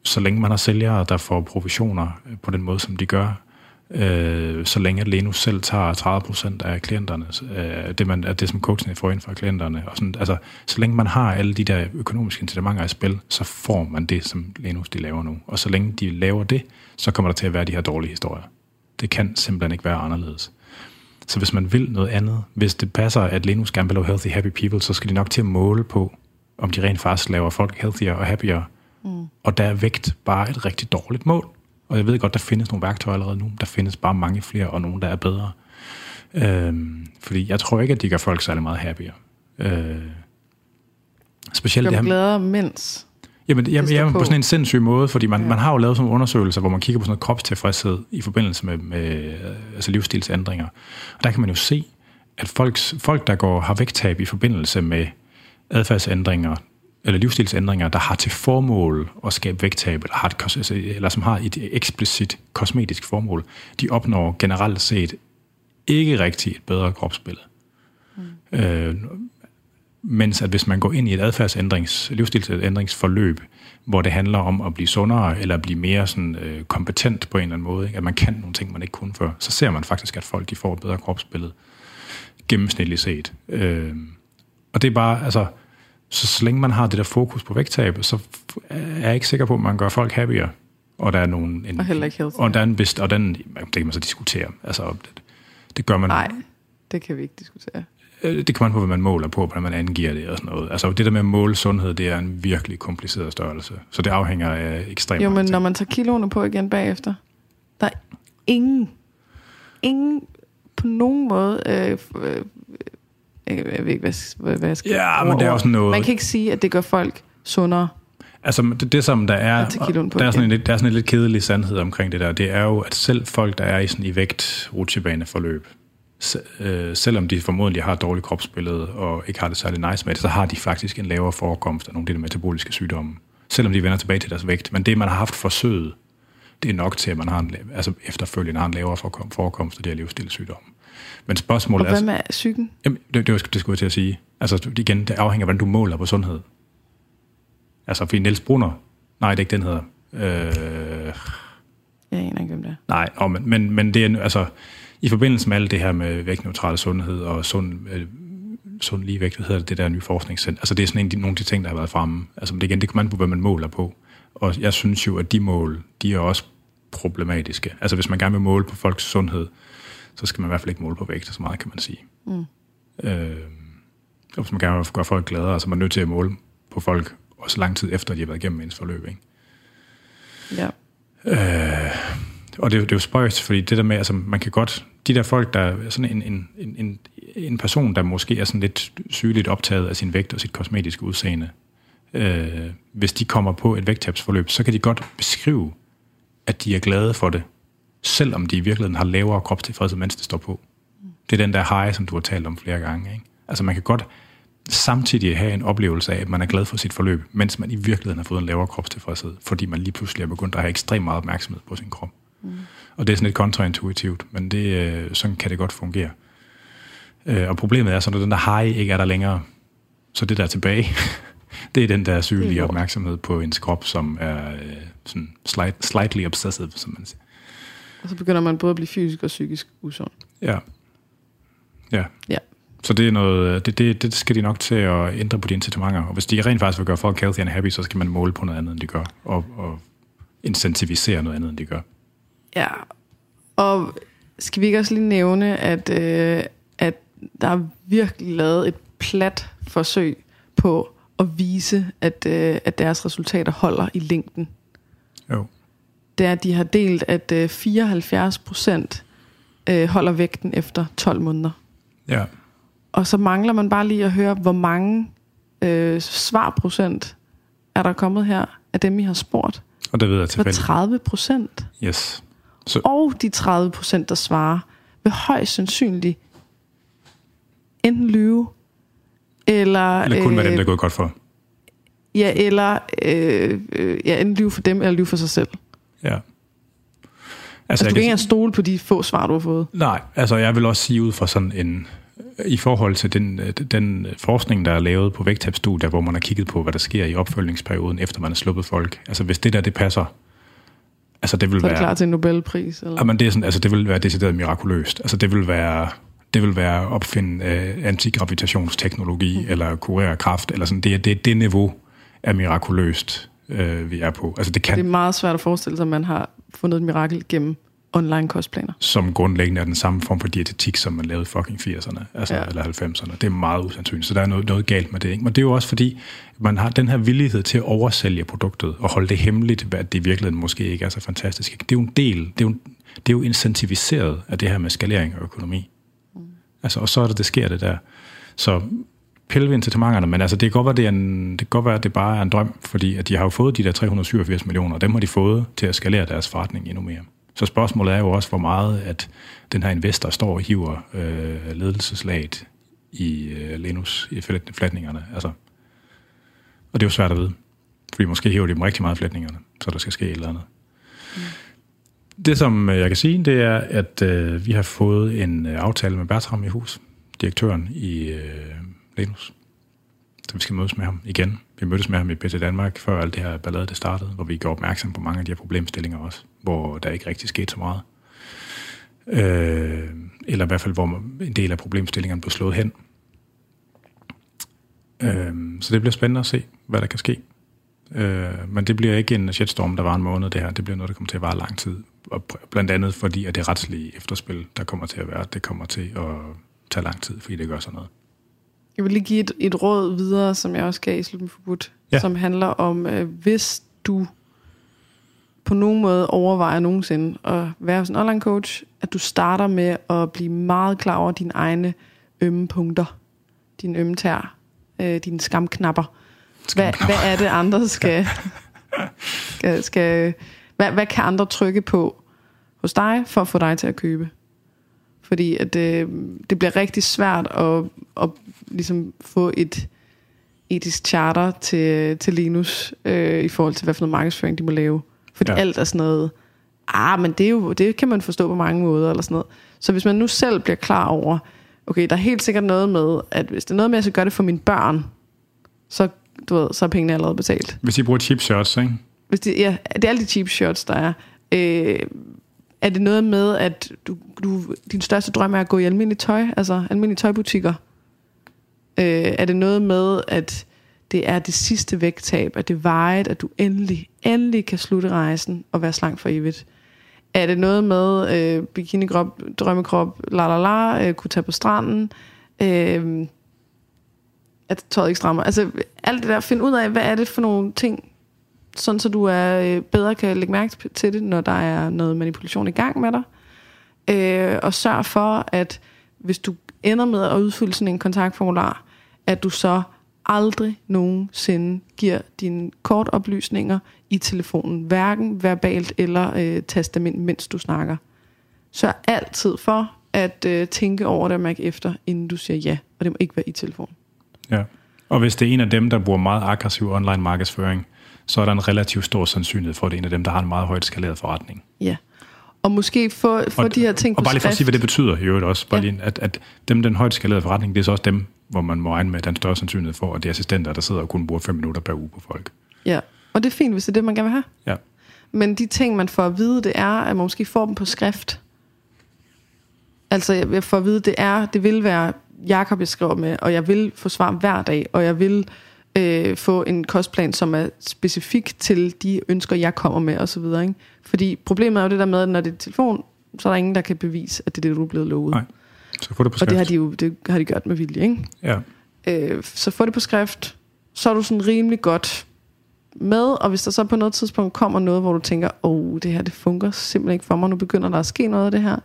så længe man har sælgere, der får provisioner på den måde, som de gør, øh, så længe Lenus selv tager 30% af klienterne, øh, det, man, det som coachene får ind fra klienterne, og sådan, altså, så længe man har alle de der økonomiske incitamenter i spil, så får man det, som Lenus de laver nu. Og så længe de laver det, så kommer der til at være de her dårlige historier. Det kan simpelthen ikke være anderledes. Så hvis man vil noget andet, hvis det passer, at Lenus gerne vil lave healthy, happy people, så skal de nok til at måle på, om de rent faktisk laver folk healthier og happier, Mm. Og der er vægt bare et rigtig dårligt mål. Og jeg ved godt, der findes nogle værktøjer allerede nu. Der findes bare mange flere, og nogle, der er bedre. Øhm, fordi jeg tror ikke, at de gør folk særlig meget happier. Øh, specielt det her... glæder mens? Jamen, jamen, jamen på. på sådan en sindssyg måde, fordi man, ja. man har jo lavet sådan nogle undersøgelser, hvor man kigger på sådan noget kropstilfredshed i forbindelse med, med altså livsstilsændringer. Og der kan man jo se, at folks, folk, der går har vægttab i forbindelse med adfærdsændringer, eller livsstilsændringer, der har til formål at skabe vægttab, eller, har et, altså, eller som har et eksplicit kosmetisk formål, de opnår generelt set ikke rigtig et bedre kropsbillede. Mm. Øh, mens at hvis man går ind i et adfærdsændrings, livsstilsændringsforløb, hvor det handler om at blive sundere, eller blive mere sådan, øh, kompetent på en eller anden måde, ikke? at man kan nogle ting, man ikke kunne før, så ser man faktisk, at folk de får et bedre kropsbillede, gennemsnitligt set. Øh, og det er bare, altså, så så længe man har det der fokus på vægttab, så er jeg ikke sikker på, at man gør folk happier. Og der er nogen... En, og heller ikke Og der er en best, og den, det kan man så diskutere. Altså, det, det gør man... Nej, det kan vi ikke diskutere. Øh, det kan man på, hvad man måler på, hvordan man angiver det og sådan noget. Altså det der med at måle sundhed, det er en virkelig kompliceret størrelse. Så det afhænger af ekstremt Jo, men når man tager kiloene på igen bagefter, der er ingen, ingen på nogen måde øh, øh, jeg, ved ikke, hvad, hvad jeg skal Ja, men det er også noget... Man kan ikke sige, at det gør folk sundere. Altså det, det som der er, der er, sådan en, lidt, der er sådan en lidt kedelig sandhed omkring det der, det er jo, at selv folk, der er i sådan i vægt rutsjebaneforløb, øh, selvom de formodentlig har et dårligt kropsbillede og ikke har det særlig nice med det, så har de faktisk en lavere forekomst af nogle af de metaboliske sygdomme, selvom de vender tilbage til deres vægt. Men det, man har haft forsøget, det er nok til, at man har en, altså efterfølgende har en lavere forekomst af de her livsstilssygdomme. Men spørgsmålet er... Og hvad med psyken? Jamen, det, det, det skulle jeg til at sige. Altså igen, det afhænger af, hvordan du måler på sundhed. Altså, fordi Niels Brunner... Nej, det er ikke den hedder. Øh, jeg aner ikke, hvem det er. Nej, oh, men, men, men det er altså... I forbindelse med alt det her med vægtneutral sundhed og sund, øh, sund ligevægt, hvad hedder det, det der nye forskningscenter. Altså det er sådan en, de, nogle af de ting, der har været fremme. Altså det, igen, det kommer man på, hvad man måler på. Og jeg synes jo, at de mål, de er også problematiske. Altså hvis man gerne vil måle på folks sundhed, så skal man i hvert fald ikke måle på vægt, så meget kan man sige. Mm. Øh, og hvis man gerne vil gøre folk gladere, så er man nødt til at måle på folk også lang tid efter, de har været igennem ens forløb. Ikke? Ja. Øh, og det, det er jo spøjst, fordi det der med, altså man kan godt, de der folk, der er sådan en, en, en, en person, der måske er sådan lidt sygeligt optaget af sin vægt og sit kosmetiske udseende, øh, hvis de kommer på et vægttabsforløb, så kan de godt beskrive at de er glade for det, selvom de i virkeligheden har lavere kropstilfredshed, mens det står på. Det er den der high, som du har talt om flere gange. Ikke? Altså man kan godt samtidig have en oplevelse af, at man er glad for sit forløb, mens man i virkeligheden har fået en lavere kropstilfredshed, fordi man lige pludselig er begyndt at have ekstremt meget opmærksomhed på sin krop. Mm. Og det er sådan lidt kontraintuitivt, men det, øh, sådan kan det godt fungere. Øh, og problemet er så, når den der high ikke er der længere, så det der er tilbage, det er den der sygelige opmærksomhed på ens krop, som er øh, sådan slight, slightly obsessive, som man siger. Og så begynder man både at blive fysisk og psykisk usund. Ja. Ja. Ja. Så det er noget, det, det, det skal de nok til at ændre på de incitamenter. Og hvis de rent faktisk vil gøre folk healthy and happy, så skal man måle på noget andet, end de gør. Og, og incentivisere noget andet, end de gør. Ja, og skal vi ikke også lige nævne, at, øh, at der er virkelig lavet et plat forsøg på at vise, at, øh, at deres resultater holder i længden. Jo. Det er, at de har delt, at øh, 74 procent øh, holder vægten efter 12 måneder. Ja. Og så mangler man bare lige at høre, hvor mange øh, svarprocent er der kommet her af dem, I har spurgt. Og det ved jeg tilfældigt. 30 procent. Yes. Så, Og de 30 procent, der svarer, vil højst sandsynligt enten lyve, eller, eller kun være dem, øh, der er gået godt for. ja, eller øh, øh, ja, enten lyve for dem, eller lyve for sig selv. Ja. Altså, jeg du kan ikke engang stole på de få svar, du har fået. Nej, altså jeg vil også sige ud fra sådan en, i forhold til den, øh, den forskning, der er lavet på vægttabstudier, hvor man har kigget på, hvad der sker i opfølgningsperioden, efter man har sluppet folk. Altså hvis det der, det passer, altså det vil Så er det være... klar til en Nobelpris. Eller? Jamen, det, er sådan, altså, det vil være decideret mirakuløst. Altså, det vil være, det vil være at opfinde øh, antigravitationsteknologi, mm. eller kurere kraft, eller sådan. Det er det, det niveau af mirakuløst, øh, vi er på. Altså, det kan, Det er meget svært at forestille sig, at man har fundet et mirakel gennem online kostplaner. som grundlæggende er den samme form for dietetik, som man lavede i fucking 80'erne, altså, Ja. eller 90'erne. Det er meget usandsynligt, så der er noget, noget galt med det. Ikke? Men det er jo også fordi, man har den her villighed til at oversælge produktet, og holde det hemmeligt, hvad det i virkeligheden måske ikke er så fantastisk. Det er jo en del, det er jo, det er jo incentiviseret af det her med skalering og økonomi. Mm. Altså, og så er det, det sker det der. Så pille ved incitamenterne, men altså, det kan godt være, det, er en, det kan godt være, at det bare er en drøm, fordi at de har jo fået de der 387 millioner, og dem har de fået til at skalere deres forretning endnu mere. Så spørgsmålet er jo også, hvor meget at den her investor står og hiver øh, ledelseslaget i øh, Linus i flæt- flætningerne. Altså. Og det er jo svært at vide, fordi måske hiver de dem rigtig meget i flætningerne, så der skal ske et eller andet. Mm. Det, som øh, jeg kan sige, det er, at øh, vi har fået en øh, aftale med Bertram i hus, direktøren i øh, Lenus. Så vi skal mødes med ham igen. Vi mødtes med ham i PT Danmark, før alt det her ballade det startede, hvor vi gjorde opmærksom på mange af de her problemstillinger også, hvor der ikke rigtig skete så meget. Øh, eller i hvert fald, hvor en del af problemstillingerne blev slået hen. Øh, så det bliver spændende at se, hvad der kan ske. Øh, men det bliver ikke en shitstorm, der var en måned, det her. Det bliver noget, der kommer til at vare lang tid. Og blandt andet fordi, at det retslige efterspil, der kommer til at være, det kommer til at tage lang tid, fordi det gør sådan noget. Jeg vil lige give et, et råd videre, som jeg også gav i Slut med Forbudt, Ja. som handler om, øh, hvis du på nogen måde overvejer nogensinde at være hos en online coach, at du starter med at blive meget klar over dine egne ømme punkter, dine ømme tær, øh, dine skamknapper. Hvad, hvad er det andre skal, skal, skal hvad, hvad kan andre trykke på hos dig for at få dig til at købe? Fordi at det, det bliver rigtig svært at, at ligesom få et etisk charter til, til Linus øh, i forhold til, hvad for noget markedsføring de må lave. Fordi ja. Alt er sådan noget, ah, men det, er jo, det kan man forstå på mange måder, eller sådan noget. Så hvis man nu selv bliver klar over, okay, der er helt sikkert noget med, at hvis det er noget med, at jeg skal gøre det for mine børn, så, du ved, så er pengene allerede betalt. Hvis I bruger cheap shots, ikke? Hvis det, ja, det er alle de cheap shots, der er. Øh, er det noget med, at du, du, din største drøm er at gå i almindeligt tøj, altså almindelige tøjbutikker? Øh, er det noget med, at det er det sidste vægttab, at det er vejet, at du endelig, endelig kan slutte rejsen og være slank for evigt? Er det noget med øh, bikinikrop, drømmekrop, la la la, øh, kunne tage på stranden, øh, at tøjet ikke strammer? Altså alt det der, find ud af, hvad er det for nogle ting, sådan så du er øh, bedre kan lægge mærke til det, når der er noget manipulation i gang med dig. Øh, og sørg for, at hvis du ender med at udfylde sådan en kontaktformular, at du så aldrig nogensinde giver dine kortoplysninger i telefonen, hverken verbalt eller øh, testament, mens du snakker. Sørg altid for at øh, tænke over det og mærke efter, inden du siger ja, og det må ikke være i telefonen. Ja. Og hvis det er en af dem, der bruger meget aggressiv online markedsføring, så er der en relativt stor sandsynlighed for, at det er en af dem, der har en meget højt skaleret forretning. Ja. Og måske få, få og, de her ting Og på bare lige for at sige, hvad det betyder i øvrigt også, bare Ja. lige, at, at dem, den højt skalerede forretning, det er så også dem, hvor man må regne med den større sandsynlighed for, at det er assistenter, der sidder og kun bruger 5 minutter per uge på folk. Ja. Og det er fint, hvis det er det, man gerne vil have. Ja. Men de ting, man får at vide, det er, at man måske får dem på skrift. Altså, jeg jeg får at vide, det er, det vil være Jakob, jeg skriver med, og jeg vil få svar hver dag, og jeg vil øh, få en kostplan, som er specifik til de ønsker, jeg kommer med, og så videre, ikke? Fordi problemet er jo det der med, at når det er telefon, så er der ingen, der kan bevise, at det er det, du er blevet lovet. Nej, Så få det på og skrift. det har de jo det har de gjort med vilje, ikke? Ja. Øh, så få det på skrift, så er du sådan rimelig godt med, og hvis der så på noget tidspunkt kommer noget, hvor du tænker, åh, oh, det her det fungerer simpelthen ikke for mig, nu begynder der at ske noget af det her,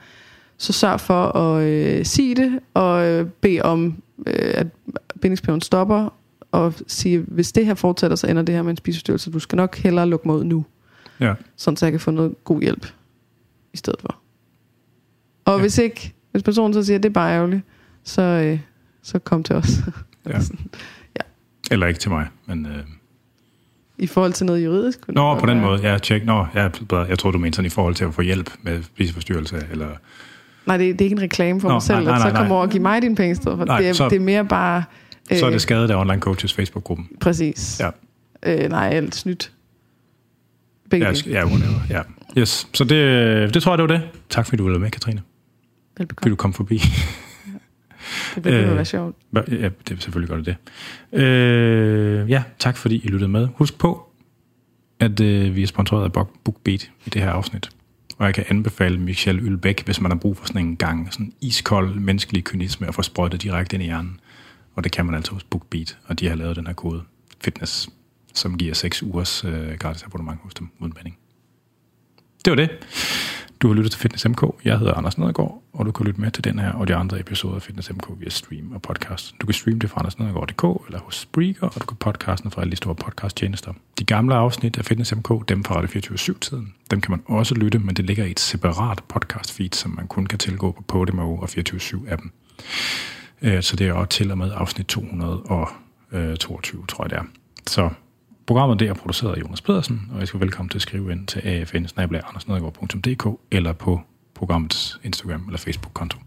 så sørg for at øh, sige det, og øh, bede om, øh, at bindingsperioden stopper, og sige, hvis det her fortsætter, så ender det her med en spiseforstyrrelse. Du skal nok hellere lukke mig ud nu, ja. sådan så jeg kan få noget god hjælp i stedet for. Og Ja. ja. hvis ikke, hvis personen så siger, at det er bare ærgerligt, så, øh, så kom til os. ja. Eller ikke til mig, men... Øh... I forhold til noget juridisk? Nå, på den være. måde. Ja, tjek. Nå, ja, jeg tror du mente sådan i forhold til at få hjælp med spiseforstyrrelse, eller... Nej, det, det er ikke en reklame for Nå, mig selv, nej, nej, at så nej, kom nej. over og give mig dine penge i stedet for. Nej, det, er, så- det er mere bare... Så er det skadet af Online Coaches Facebook-gruppen. Præcis. Ja. Øh, nej, alt snydt. Begge Ja, ja, whatever. Ja. Yes. Så det, det tror jeg, det var det. Tak fordi du ville med, Katrine. Fordi Velbekomme. du kom forbi. Det bliver Øh, øh, være sjovt. Ja, det er selvfølgelig godt det. Øh, ja, tak fordi I lyttede med. Husk på, at øh, vi er sponsoreret af Book- BookBeat i det her afsnit. Og jeg kan anbefale Michel Ølbæk, hvis man har brug for sådan en gang sådan iskold menneskelig kynisme og få sprøjtet direkte ind i hjernen. Og det kan man altså hos BookBeat, og de har lavet den her kode fitness, som giver 6 ugers øh, gratis abonnement hos dem uden banding. Det var det. Du har lyttet til Fitness MK. Jeg hedder Anders Nedergaard, og du kan lytte med til den her og de andre episoder af Fitness MK via stream og podcast. Du kan streame det fra andersnedergaard.dk eller hos Spreaker, og du kan podcasten fra alle de store podcasttjenester. De gamle afsnit af Fitness MK, dem fra Radio 24-7-tiden, dem kan man også lytte, men det ligger i et separat podcast feed, som man kun kan tilgå på Podimo og 24-7-appen. Øh, så det er også til og med afsnit 222, øh, tror jeg det er. Så programmet det er produceret af Jonas Pedersen, og jeg skal velkommen til at skrive ind til afn eller på programmets Instagram eller Facebook-konto.